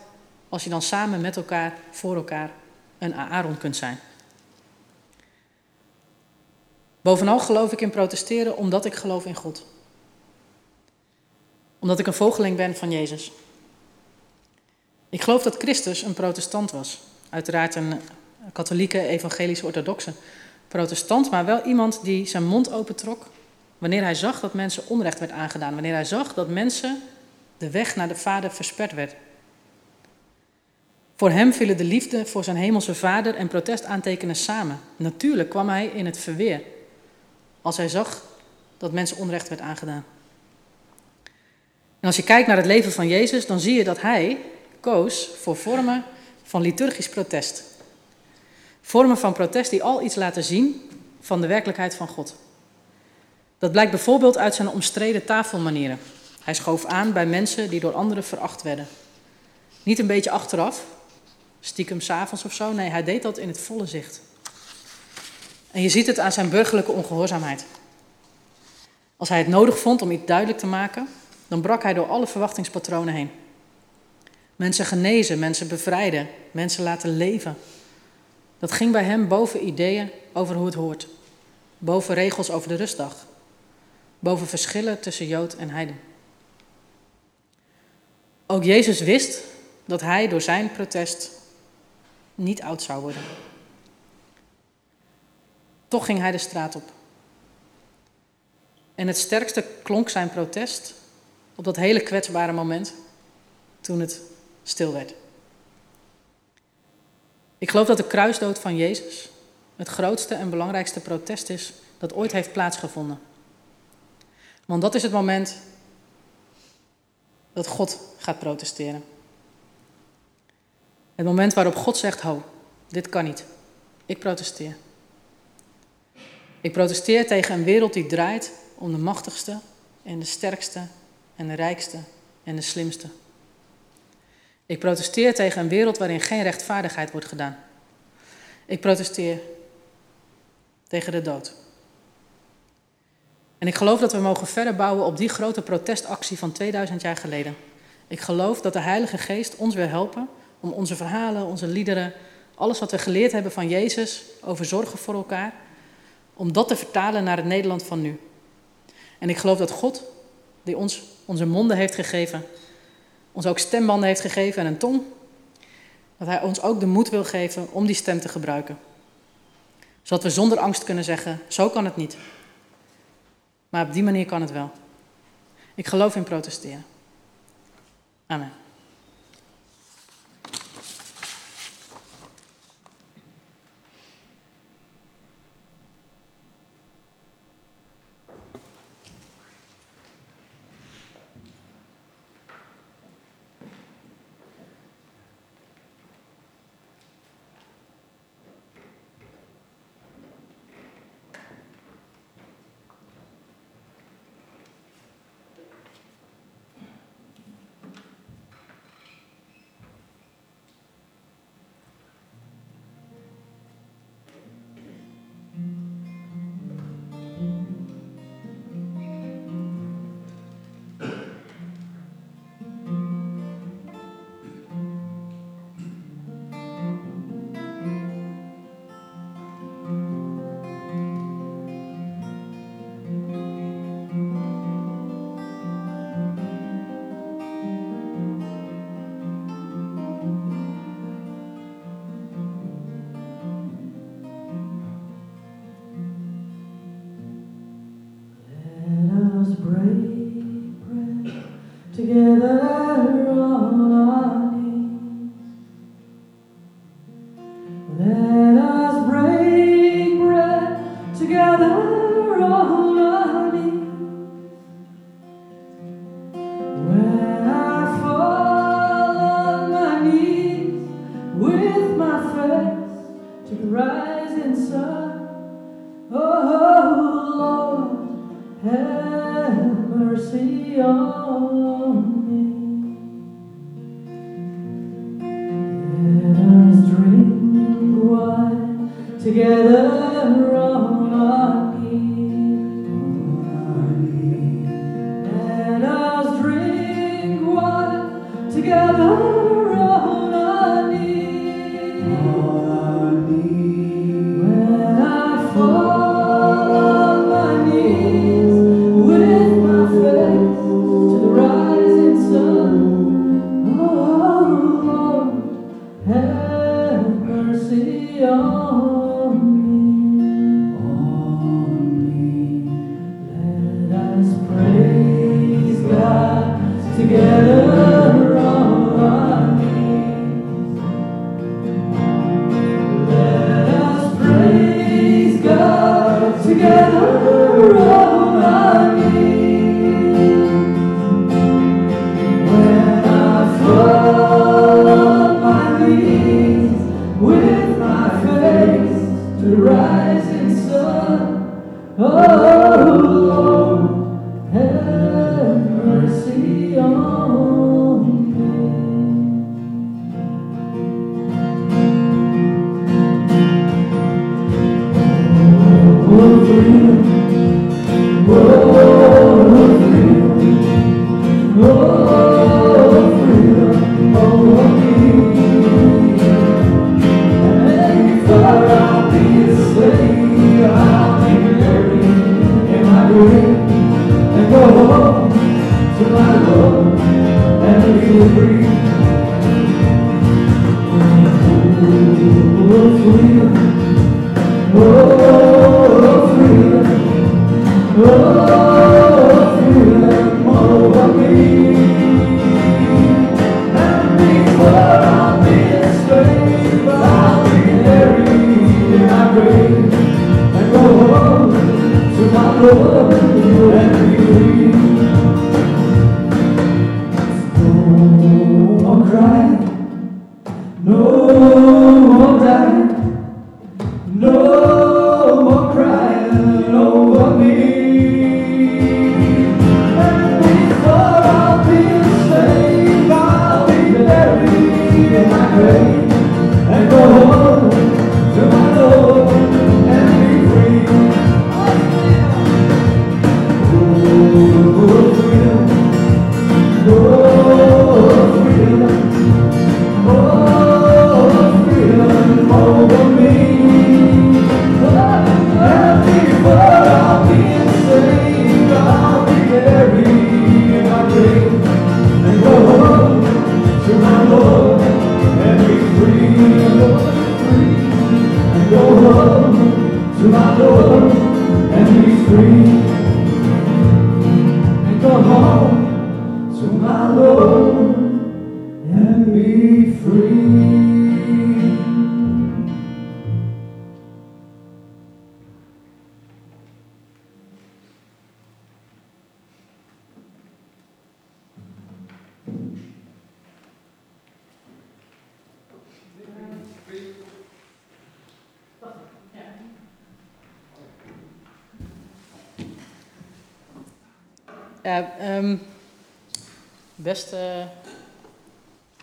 als je dan samen met elkaar, voor elkaar, een Aaron kunt zijn. Bovenal geloof ik in protesteren omdat ik geloof in God. Omdat ik een volgeling ben van Jezus. Ik geloof dat Christus een protestant was. Uiteraard een katholieke, evangelische, orthodoxe protestant, maar wel iemand die zijn mond opentrok wanneer hij zag dat mensen onrecht werd aangedaan. Wanneer hij zag dat mensen de weg naar de Vader versperd werd. Voor hem vielen de liefde voor zijn hemelse vader en protest aantekenen samen. Natuurlijk kwam hij in het verweer als hij zag dat mensen onrecht werd aangedaan. En als je kijkt naar het leven van Jezus, dan zie je dat hij koos voor vormen van liturgisch protest. Vormen van protest die al iets laten zien van de werkelijkheid van God. Dat blijkt bijvoorbeeld uit zijn omstreden tafelmanieren. Hij schoof aan bij mensen die door anderen veracht werden. Niet een beetje achteraf, stiekem s'avonds of zo. Nee, hij deed dat in het volle zicht. En je ziet het aan zijn burgerlijke ongehoorzaamheid. Als hij het nodig vond om iets duidelijk te maken, dan brak hij door alle verwachtingspatronen heen. Mensen genezen, mensen bevrijden, mensen laten leven. Dat ging bij hem boven ideeën over hoe het hoort, boven regels over de rustdag, boven verschillen tussen Jood en Heiden. Ook Jezus wist dat hij door zijn protest niet oud zou worden. Toch ging hij de straat op. En het sterkste klonk zijn protest op dat hele kwetsbare moment toen het stil werd. Ik geloof dat de kruisdood van Jezus het grootste en belangrijkste protest is dat ooit heeft plaatsgevonden. Want dat is het moment dat God gaat protesteren. Het moment waarop God zegt: Ho, dit kan niet. Ik protesteer. Ik protesteer tegen een wereld die draait om de machtigste en de sterkste en de rijkste en de slimste. Ik protesteer tegen een wereld waarin geen rechtvaardigheid wordt gedaan. Ik protesteer tegen de dood. En ik geloof dat we mogen verder bouwen op die grote protestactie van 2000 jaar geleden. Ik geloof dat de Heilige Geest ons wil helpen om onze verhalen, onze liederen, alles wat we geleerd hebben van Jezus over zorgen voor elkaar, om dat te vertalen naar het Nederland van nu. En ik geloof dat God, die ons onze monden heeft gegeven, ons ook stembanden heeft gegeven en een tong, dat Hij ons ook de moed wil geven om die stem te gebruiken. Zodat we zonder angst kunnen zeggen, zo kan het niet. Maar op die manier kan het wel. Ik geloof in protesteren. Amen.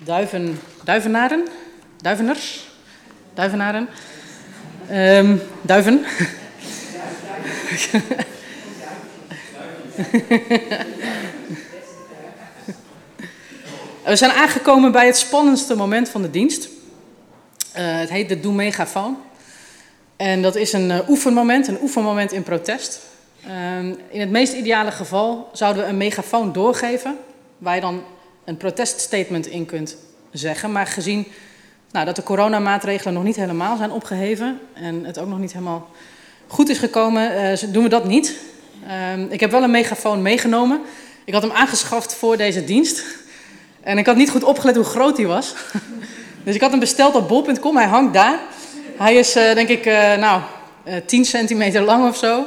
Duiven, duivenaren, duiveners, duivenaren, um, duiven. We zijn aangekomen bij het spannendste moment van de dienst. Uh, het heet de Doe Megafoon. En dat is een uh, oefenmoment, een oefenmoment in protest. Uh, in het meest ideale geval zouden we een megafoon doorgeven, waar je dan een proteststatement in kunt zeggen. Maar gezien nou, dat de coronamaatregelen nog niet helemaal zijn opgeheven en het ook nog niet helemaal goed is gekomen, uh, doen we dat niet. Uh, ik heb wel een megafoon meegenomen Ik had hem aangeschaft voor deze dienst. En ik had niet goed opgelet hoe groot hij was. Dus ik had hem besteld op bol.com. Hij hangt daar. Hij is, uh, denk ik, uh, nou, uh, 10 centimeter lang of zo.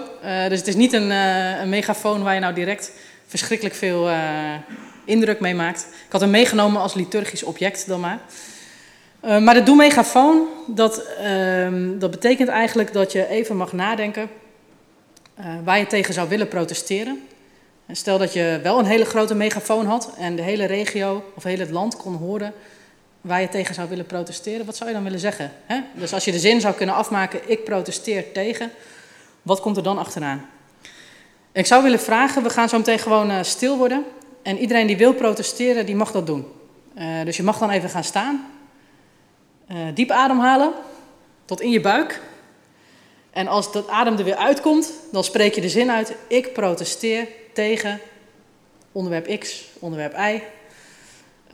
dus het is niet een, een, megafoon waar je nou direct verschrikkelijk veel indruk mee maakt. Ik had hem meegenomen als liturgisch object dan maar. maar de doe-megafoon, dat, ehm, dat betekent eigenlijk dat je even mag nadenken waar je tegen zou willen protesteren. Stel dat je wel een hele grote megafoon had en de hele regio of heel het land kon horen waar je tegen zou willen protesteren, wat zou je dan willen zeggen? Hè? Dus als je de zin zou kunnen afmaken, ik protesteer tegen, wat komt er dan achteraan? Ik zou willen vragen, we gaan zo meteen gewoon uh, stil worden. En iedereen die wil protesteren, die mag dat doen. Uh, dus je mag dan even gaan staan. Uh, diep ademhalen, tot in je buik. En als dat adem er weer uitkomt, dan spreek je de zin uit, ik protesteer tegen onderwerp X, onderwerp Y.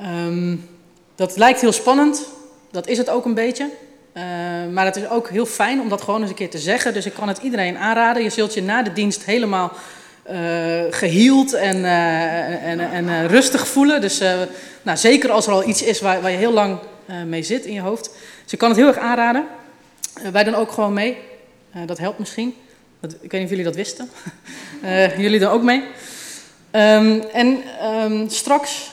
Um, dat lijkt heel spannend, dat is het ook een beetje. Uh, maar het is ook heel fijn om dat gewoon eens een keer te zeggen. Dus ik kan het iedereen aanraden. Je zult je na de dienst helemaal uh, geheeld en, uh, en, en rustig voelen. Dus nou, zeker als er al iets is waar, waar je heel lang mee zit in je hoofd. Dus ik kan het heel erg aanraden. wij doen ook gewoon mee. dat helpt misschien. Dat, ik weet niet of jullie dat wisten. jullie doen ook mee. Um, en um, straks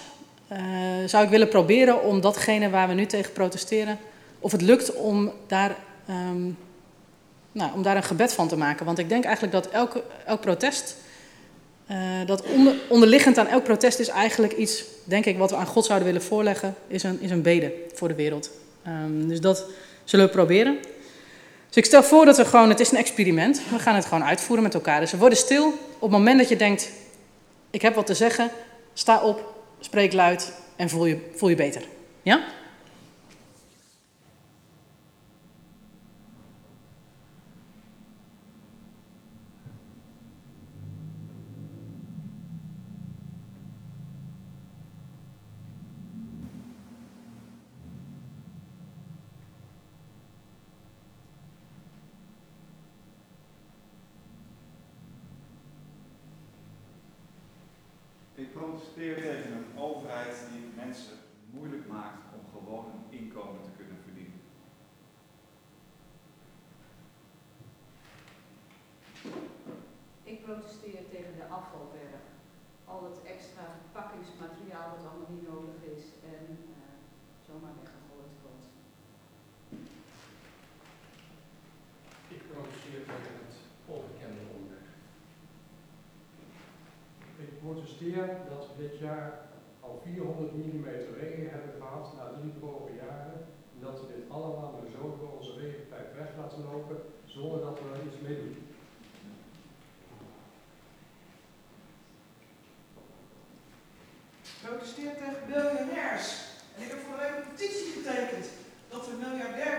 zou ik willen proberen om datgene waar we nu tegen protesteren, of het lukt om daar, um, nou, om daar een gebed van te maken. Want ik denk eigenlijk dat elk, elk protest, uh, dat onder, onderliggend aan elk protest is eigenlijk iets, denk ik, wat we aan God zouden willen voorleggen, is een, is een bede voor de wereld. Um, dus dat zullen we proberen. Dus ik stel voor dat we gewoon, het is een experiment, we gaan het gewoon uitvoeren met elkaar. Dus we worden stil op het moment dat je denkt, ik heb wat te zeggen, sta op, spreek luid en voel je, voel je beter. Ja? Tegen een overheid die mensen moeilijk maakt om gewoon een inkomen te kunnen verdienen. Ik protesteer tegen de afvalberg. Al het extra verpakkingsmateriaal dat allemaal niet nodig is en uh, zomaar weggegooid wordt. Ik protesteer tegen het ongekende onderweg. Ik dat we dit jaar al 400 mm regen hebben gehad na drie vorige jaren. En dat we dit allemaal maar zo door onze regenpijp weg laten lopen zonder dat we er iets mee doen. Protesteer tegen miljonairs. En ik heb voor een petitie getekend dat de miljardair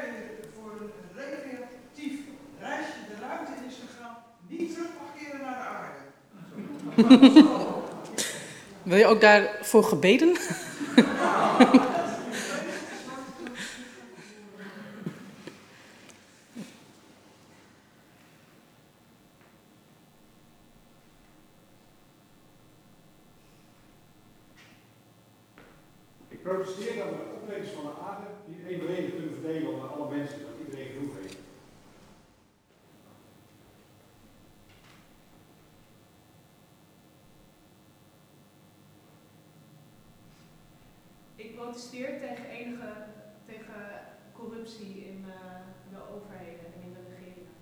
voor een recreatief reisje de ruimte in is gegaan, niet terug mag keren naar de aarde. Wil je ook daarvoor gebeden? Ik protesteer dat we de opbrengst van de aarde niet evenredig kunnen verdelen onder alle mensen, dat iedereen genoeg heeft. Ik protesteer tegen enige tegen corruptie in uh, de overheden en in de regeringen.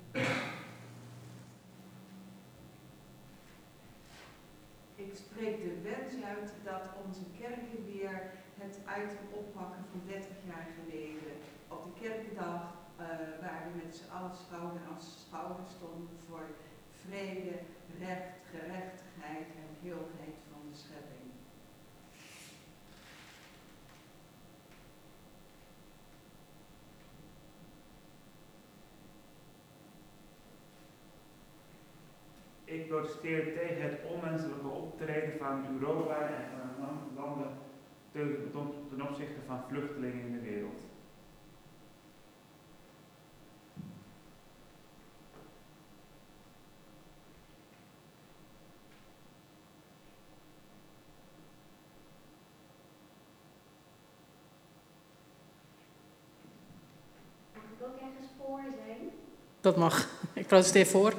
Ik spreek de wens uit dat onze kerken weer het item oppakken van 30 jaar geleden. Op de kerkendag uh, waar we met z'n allen schouder aan schouder stonden voor vrede, recht, gerechtigheid en heelheid van de schepping. protesteert tegen het onmenselijke optreden van Europa en van landen ten opzichte van vluchtelingen in de wereld. Mag ik ook ergens voor zijn? Dat mag. Ik protesteer voor.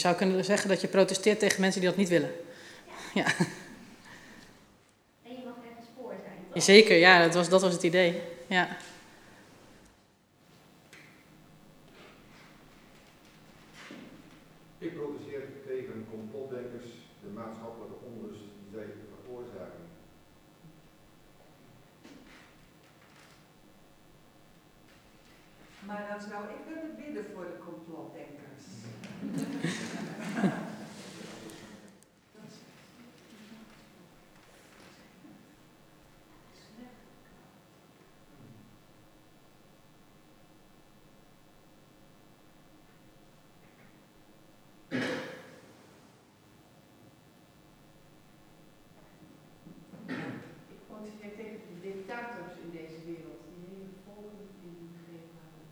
Zou kunnen zeggen dat je protesteert tegen mensen die dat niet willen. Ja, En je mag ergens voor zijn. toch? zeker. Ja, dat was, dat was het idee. Ja. Ik protesteer tegen complotdenkers, de maatschappelijke onrust die zij veroorzaken. Maar dan zou ik willen bidden voor de complotdenkers. Ik protesteer tegen de dictators in deze wereld, die hele volken in hun greep houden.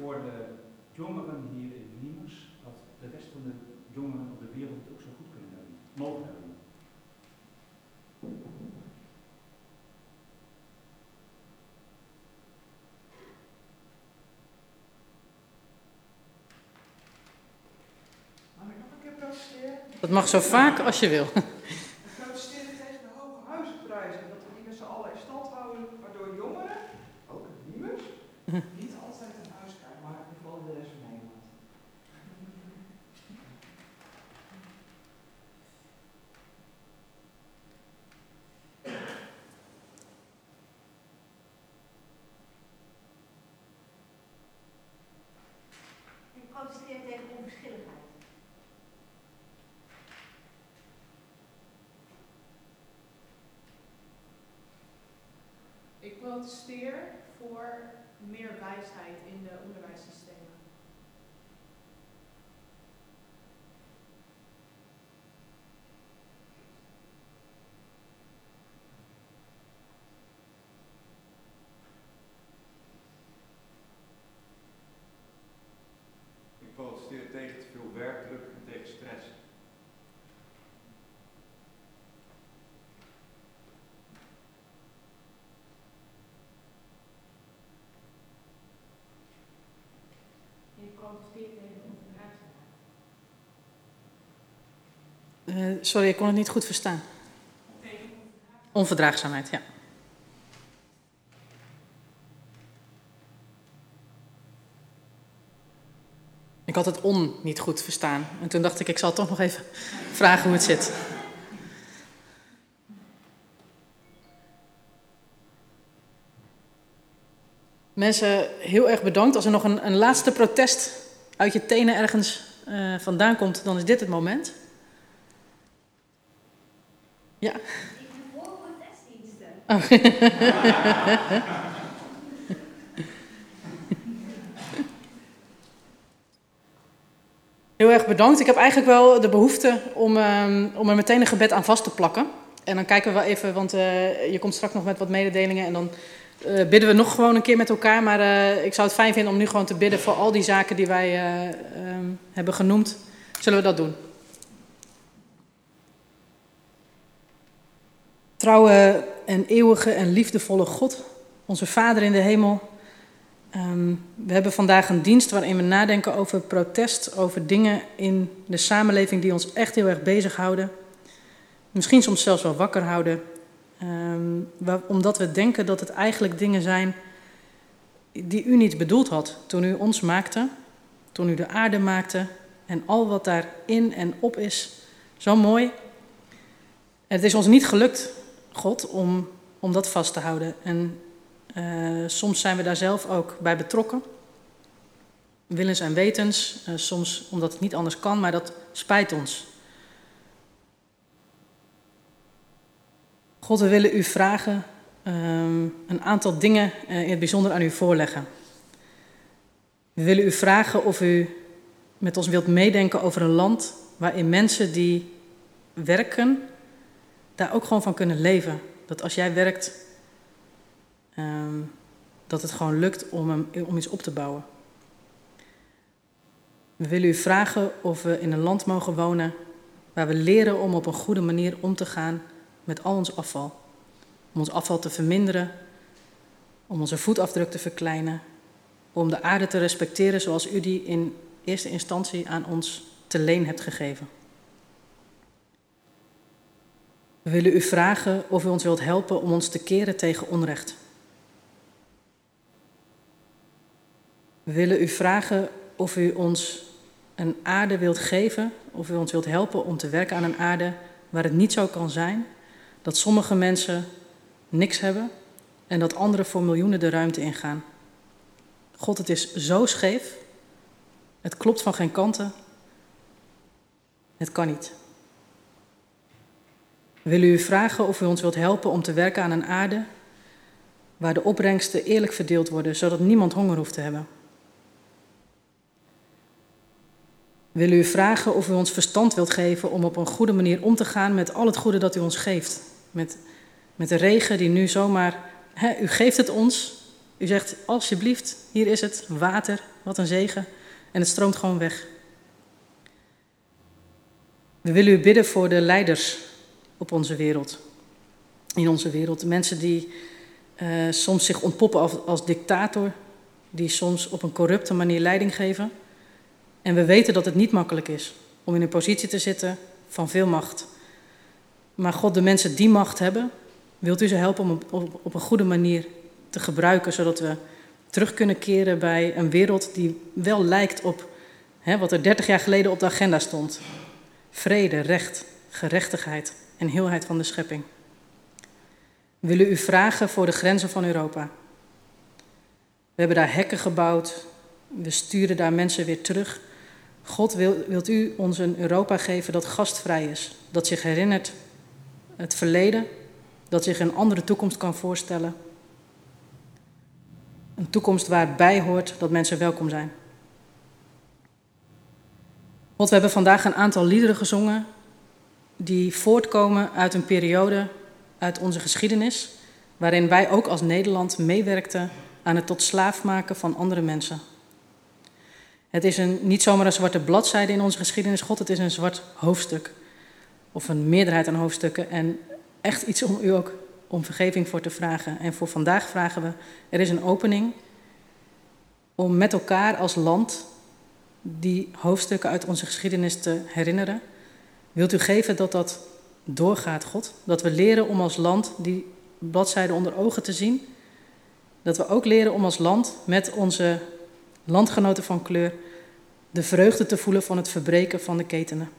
Voor de jongeren hier in Liemers, dat de rest van de jongeren op de wereld het ook zo goed kunnen hebben, mogen hebben. Mag ik nog een keer protesteren? Dat mag zo vaak als je wil. Ik protesteer tegen de hoge huizenprijzen. Dat we die met z'n allen in stand houden, waardoor jongeren, ook in Niemers, niet altijd een huis krijgen, maar vooral de rest van Nederland. Ik protesteer tegen onverschilligheid. Ik protesteer voor meer wijsheid in de onderwijssystemen. Ik protesteer tegen te veel werkdruk en tegen stress. Ik protesteer tegen onverdraagzaamheid. Eh, sorry, ik kon het niet goed verstaan. Onverdraagzaamheid, ja. Ik had het on niet goed verstaan. En toen dacht ik, ik zal toch nog even vragen hoe het zit. Mensen, heel erg bedankt. Als er nog een, een laatste protest uit je tenen ergens eh, vandaan komt, dan is dit het moment. Ja. Ik protestdiensten. Oh. Heel erg bedankt. Ik heb eigenlijk wel de behoefte om, ehm, om er meteen een gebed aan vast te plakken. En dan kijken we wel even, want eh, je komt straks nog met wat mededelingen. En dan eh, bidden we nog gewoon een keer met elkaar. Maar eh, ik zou het fijn vinden om nu gewoon te bidden voor al die zaken die wij eh, ehm, hebben genoemd. Zullen we dat doen? Trouwe en eeuwige en liefdevolle God, onze Vader in de hemel. Ehm, we hebben vandaag een dienst waarin we nadenken over protest, over dingen in de samenleving die ons echt heel erg bezighouden. Misschien soms zelfs wel wakker houden. Ehm, omdat we denken dat het eigenlijk dingen zijn die u niet bedoeld had toen u ons maakte, toen u de aarde maakte en al wat daarin en op is. Zo mooi. En het is ons niet gelukt, God, om, om dat vast te houden. En eh, soms zijn we daar zelf ook bij betrokken. Willens en wetens, eh, soms omdat het niet anders kan, maar dat spijt ons. God, we willen u vragen ehm, een aantal dingen eh, in het bijzonder aan u voorleggen. We willen u vragen of u met ons wilt meedenken over een land waarin mensen die werken, daar ook gewoon van kunnen leven. Dat als jij werkt, ehm, dat het gewoon lukt om, hem, om iets op te bouwen. We willen u vragen of we in een land mogen wonen waar we leren om op een goede manier om te gaan met al ons afval. Om ons afval te verminderen, om onze voetafdruk te verkleinen, om de aarde te respecteren zoals u die in eerste instantie aan ons te leen hebt gegeven. We willen u vragen of u ons wilt helpen om ons te keren tegen onrecht. We willen u vragen of u ons een aarde wilt geven, of u ons wilt helpen om te werken aan een aarde waar het niet zo kan zijn dat sommige mensen niks hebben en dat anderen voor miljoenen de ruimte ingaan. God, het is zo scheef. Het klopt van geen kanten. Het kan niet. Willen u vragen of u ons wilt helpen om te werken aan een aarde waar de opbrengsten eerlijk verdeeld worden, zodat niemand honger hoeft te hebben. Willen u vragen of u ons verstand wilt geven om op een goede manier om te gaan met al het goede dat u ons geeft. Met, met de regen die nu zomaar, hè, u geeft het ons. U zegt, alsjeblieft, hier is het, water, wat een zegen. En het stroomt gewoon weg. We willen u bidden voor de leiders op onze wereld. In onze wereld. Mensen die uh, soms zich ontpoppen als, als dictator, die soms op een corrupte manier leiding geven. En we weten dat het niet makkelijk is om in een positie te zitten van veel macht. Maar God, de mensen die macht hebben, wilt u ze helpen om op, op een goede manier te gebruiken, zodat we terug kunnen keren bij een wereld die wel lijkt op hè, wat er 30 jaar geleden op de agenda stond. Vrede, recht, gerechtigheid en heelheid van de schepping. We willen u vragen voor de grenzen van Europa. We hebben daar hekken gebouwd. We sturen daar mensen weer terug. God wil, wilt u ons een Europa geven dat gastvrij is, dat zich herinnert het verleden, dat zich een andere toekomst kan voorstellen. Een toekomst waarbij hoort dat mensen welkom zijn. God, we hebben vandaag een aantal liederen gezongen die voortkomen uit een periode uit onze geschiedenis, waarin wij ook als Nederland meewerkten aan het tot slaaf maken van andere mensen. Het is een, niet zomaar een zwarte bladzijde in onze geschiedenis, God, het is een zwart hoofdstuk. Of een meerderheid aan hoofdstukken. En echt iets om u ook om vergeving voor te vragen. En voor vandaag vragen we, er is een opening om met elkaar als land die hoofdstukken uit onze geschiedenis te herinneren. Wilt u geven dat dat doorgaat, God? Dat we leren om als land die bladzijden onder ogen te zien. Dat we ook leren om als land met onze landgenoten van kleur de vreugde te voelen van het verbreken van de ketenen.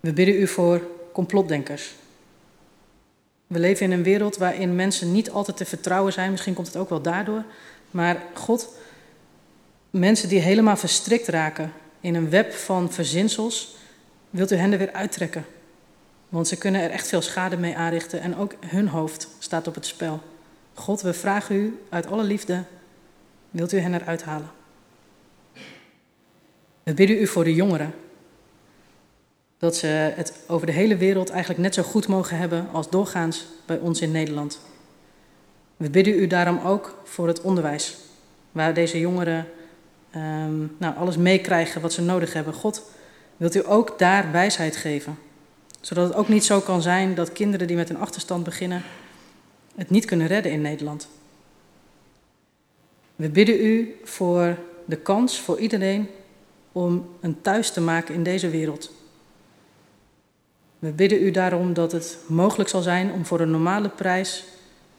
We bidden u voor complotdenkers. We leven in een wereld waarin mensen niet altijd te vertrouwen zijn. Misschien komt het ook wel daardoor. Maar God, mensen die helemaal verstrikt raken in een web van verzinsels, wilt u hen er weer uittrekken. Want ze kunnen er echt veel schade mee aanrichten en ook hun hoofd staat op het spel. God, we vragen u uit alle liefde, wilt u hen eruit halen? We bidden u voor de jongeren. Dat ze het over de hele wereld eigenlijk net zo goed mogen hebben als doorgaans bij ons in Nederland. We bidden u daarom ook voor het onderwijs, waar deze jongeren um, nou, alles meekrijgen wat ze nodig hebben. God, wilt u ook daar wijsheid geven? Zodat het ook niet zo kan zijn dat kinderen die met een achterstand beginnen het niet kunnen redden in Nederland. We bidden u voor de kans voor iedereen om een thuis te maken in deze wereld. We bidden u daarom dat het mogelijk zal zijn om voor een normale prijs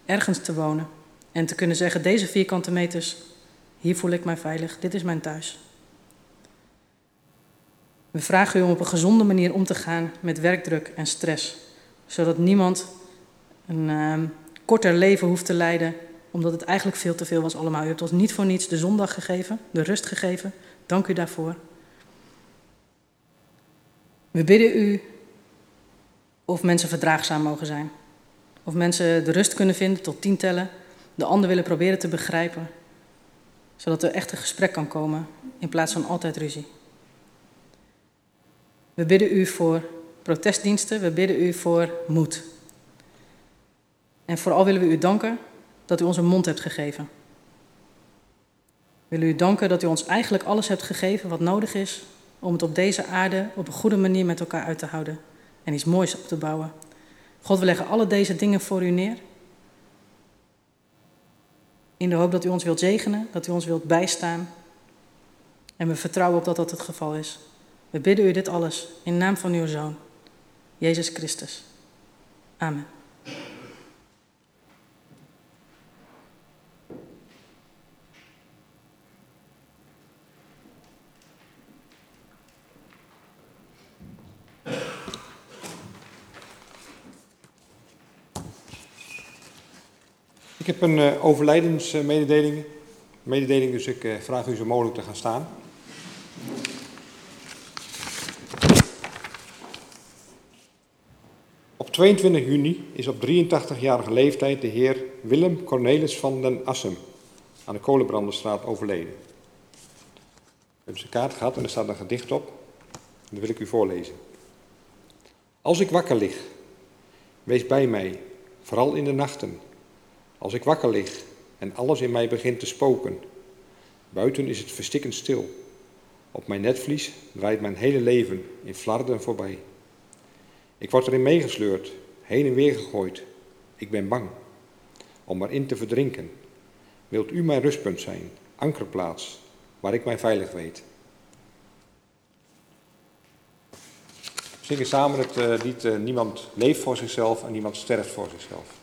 ergens te wonen en te kunnen zeggen: deze vierkante meters, hier voel ik mij veilig, dit is mijn thuis. We vragen u om op een gezonde manier om te gaan met werkdruk en stress, zodat niemand een uh, korter leven hoeft te leiden, omdat het eigenlijk veel te veel was allemaal. U hebt ons niet voor niets de zondag gegeven, de rust gegeven. Dank u daarvoor. We bidden u of mensen verdraagzaam mogen zijn. Of mensen de rust kunnen vinden tot tien tellen, de ander willen proberen te begrijpen. Zodat er echt een gesprek kan komen in plaats van altijd ruzie. We bidden u voor protestdiensten, we bidden u voor moed. En vooral willen we u danken dat u ons een mond hebt gegeven. We willen u danken dat u ons eigenlijk alles hebt gegeven wat nodig is om het op deze aarde op een goede manier met elkaar uit te houden en iets moois op te bouwen. God, we leggen alle deze dingen voor u neer. In de hoop dat u ons wilt zegenen, dat u ons wilt bijstaan. En we vertrouwen op dat dat het geval is. We bidden u dit alles in naam van uw Zoon, Jezus Christus. Amen. Heb een uh, overlijdensmededeling, mededeling, dus ik uh, vraag u zo mogelijk te gaan staan. Op 22 juni is op 83-jarige leeftijd de heer Willem Cornelis van den Assem aan de Kolenbranderstraat overleden. We hebben zijn kaart gehad en er staat een gedicht op. Dat wil ik u voorlezen. Als ik wakker lig, wees bij mij, vooral in de nachten. Als ik wakker lig en alles in mij begint te spoken. Buiten is het verstikkend stil. Op mijn netvlies draait mijn hele leven in flarden voorbij. Ik word erin meegesleurd, heen en weer gegooid. Ik ben bang om erin te verdrinken. Wilt u mijn rustpunt zijn, ankerplaats, waar ik mij veilig weet? We samen het uh, lied uh, Niemand leeft voor zichzelf en niemand sterft voor zichzelf.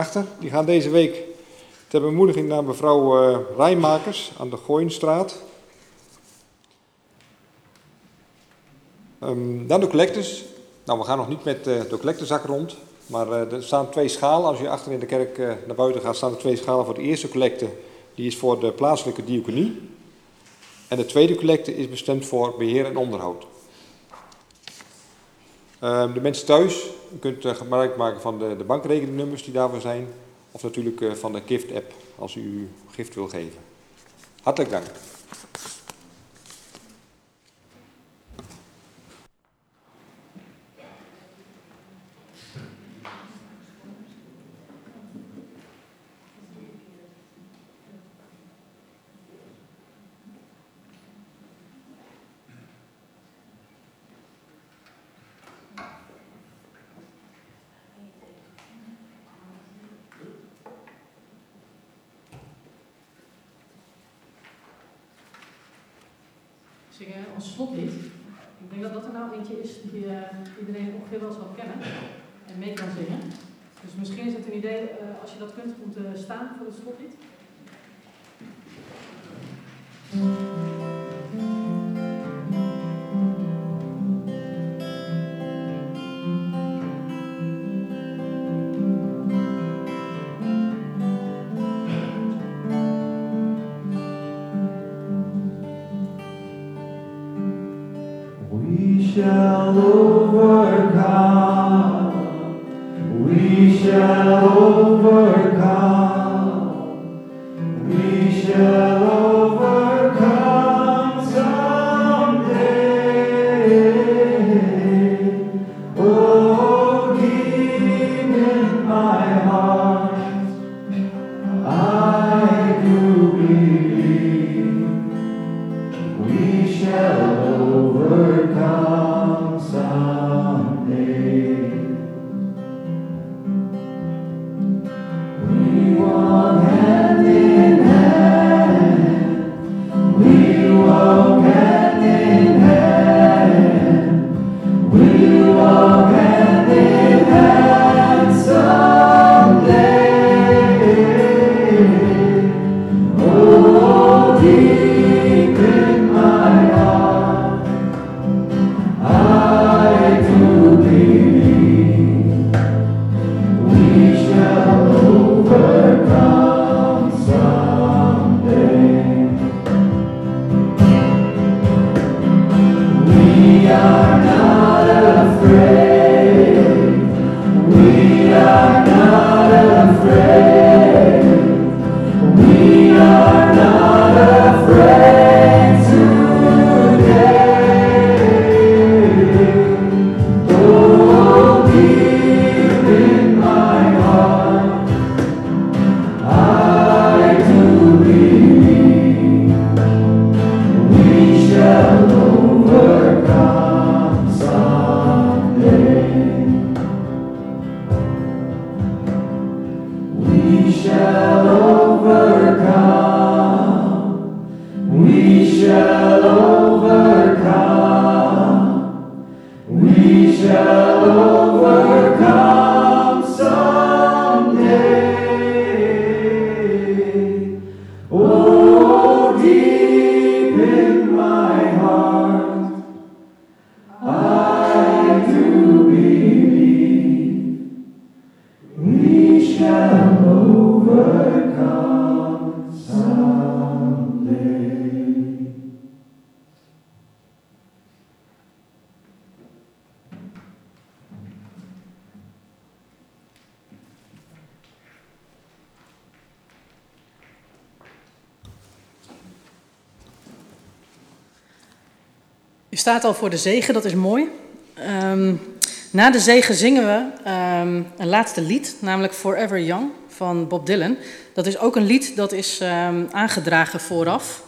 Hierachter. Die gaan deze week ter bemoediging naar mevrouw uh, Rijmakers aan de Gooienstraat. Um, dan de collectors. Nou, we gaan nog niet met uh, de collectorzak rond. Maar uh, er staan twee schalen. Als je achter in de kerk naar buiten gaat, staan er twee schalen voor de eerste collecte. Die is voor de plaatselijke diaconie. En de tweede collecte is bestemd voor beheer en onderhoud. Uh, de mensen thuis, u kunt uh, gebruik maken van de, de bankrekeningnummers die daarvoor zijn. Of natuurlijk uh, van de gift-app als u gift wil geven. Hartelijk dank. zingen ons slotlied. Ik denk dat dat er nou eentje is die uh, ongeveer wel wel kennen en mee kan zingen. Dus misschien is het een idee, uh, als je dat kunt, om te staan voor het slotlied. Staat al voor de zegen, dat is mooi. Ehm, na de zegen zingen we ehm, een laatste lied, namelijk Forever Young van Bob Dylan. Dat is ook een lied dat is ehm, aangedragen vooraf.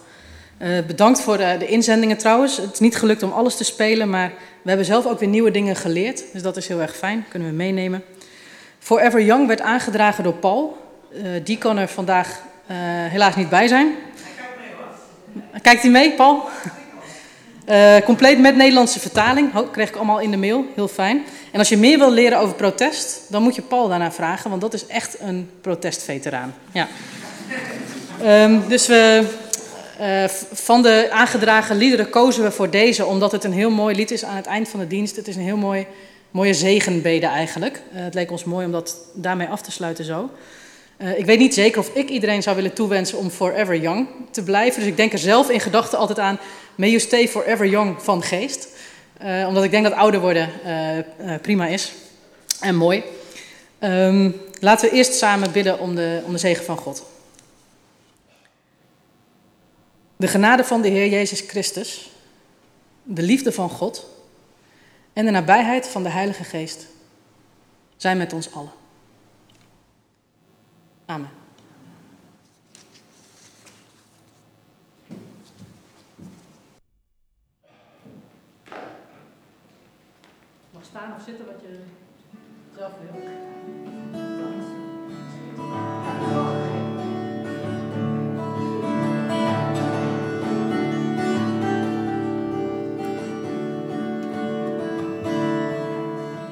Eh, bedankt voor de, de inzendingen trouwens. Het is niet gelukt om alles te spelen, maar we hebben zelf ook weer nieuwe dingen geleerd. Dus dat is heel erg fijn, kunnen we meenemen. Forever Young werd aangedragen door Paul. Eh, die kan er vandaag eh, helaas niet bij zijn. Kijkt hij mee, Paul? Eh, compleet met Nederlandse vertaling. Ho, kreeg ik allemaal in de mail. Heel fijn. En als je meer wil leren over protest, dan moet je Paul daarna vragen, want dat is echt een protestveteraan. Ja. Ehm, dus we, eh, van de aangedragen liederen kozen we voor deze, omdat het een heel mooi lied is aan het eind van de dienst. Het is een heel mooi, mooie zegenbede eigenlijk. Eh, het leek ons mooi om dat daarmee af te sluiten zo. Ik weet niet zeker of ik iedereen zou willen toewensen om forever young te blijven. Dus ik denk er zelf in gedachten altijd aan, may you stay forever young van geest. Eh, omdat ik denk dat ouder worden eh, eh, prima is en mooi. Ehm, laten we eerst samen bidden om de, om de zegen van God. De genade van de Heer Jezus Christus, de liefde van God en de nabijheid van de Heilige Geest zijn met ons allen. Amen. Staan of zitten wat je zelf wil.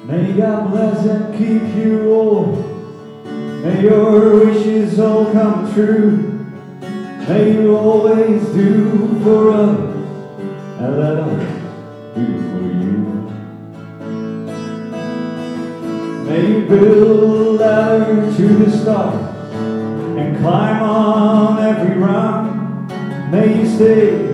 May God bless and keep you all. May your wishes all come true. May you always do for others and let others build a ladder to the stars and climb on every rung. May you stay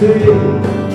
May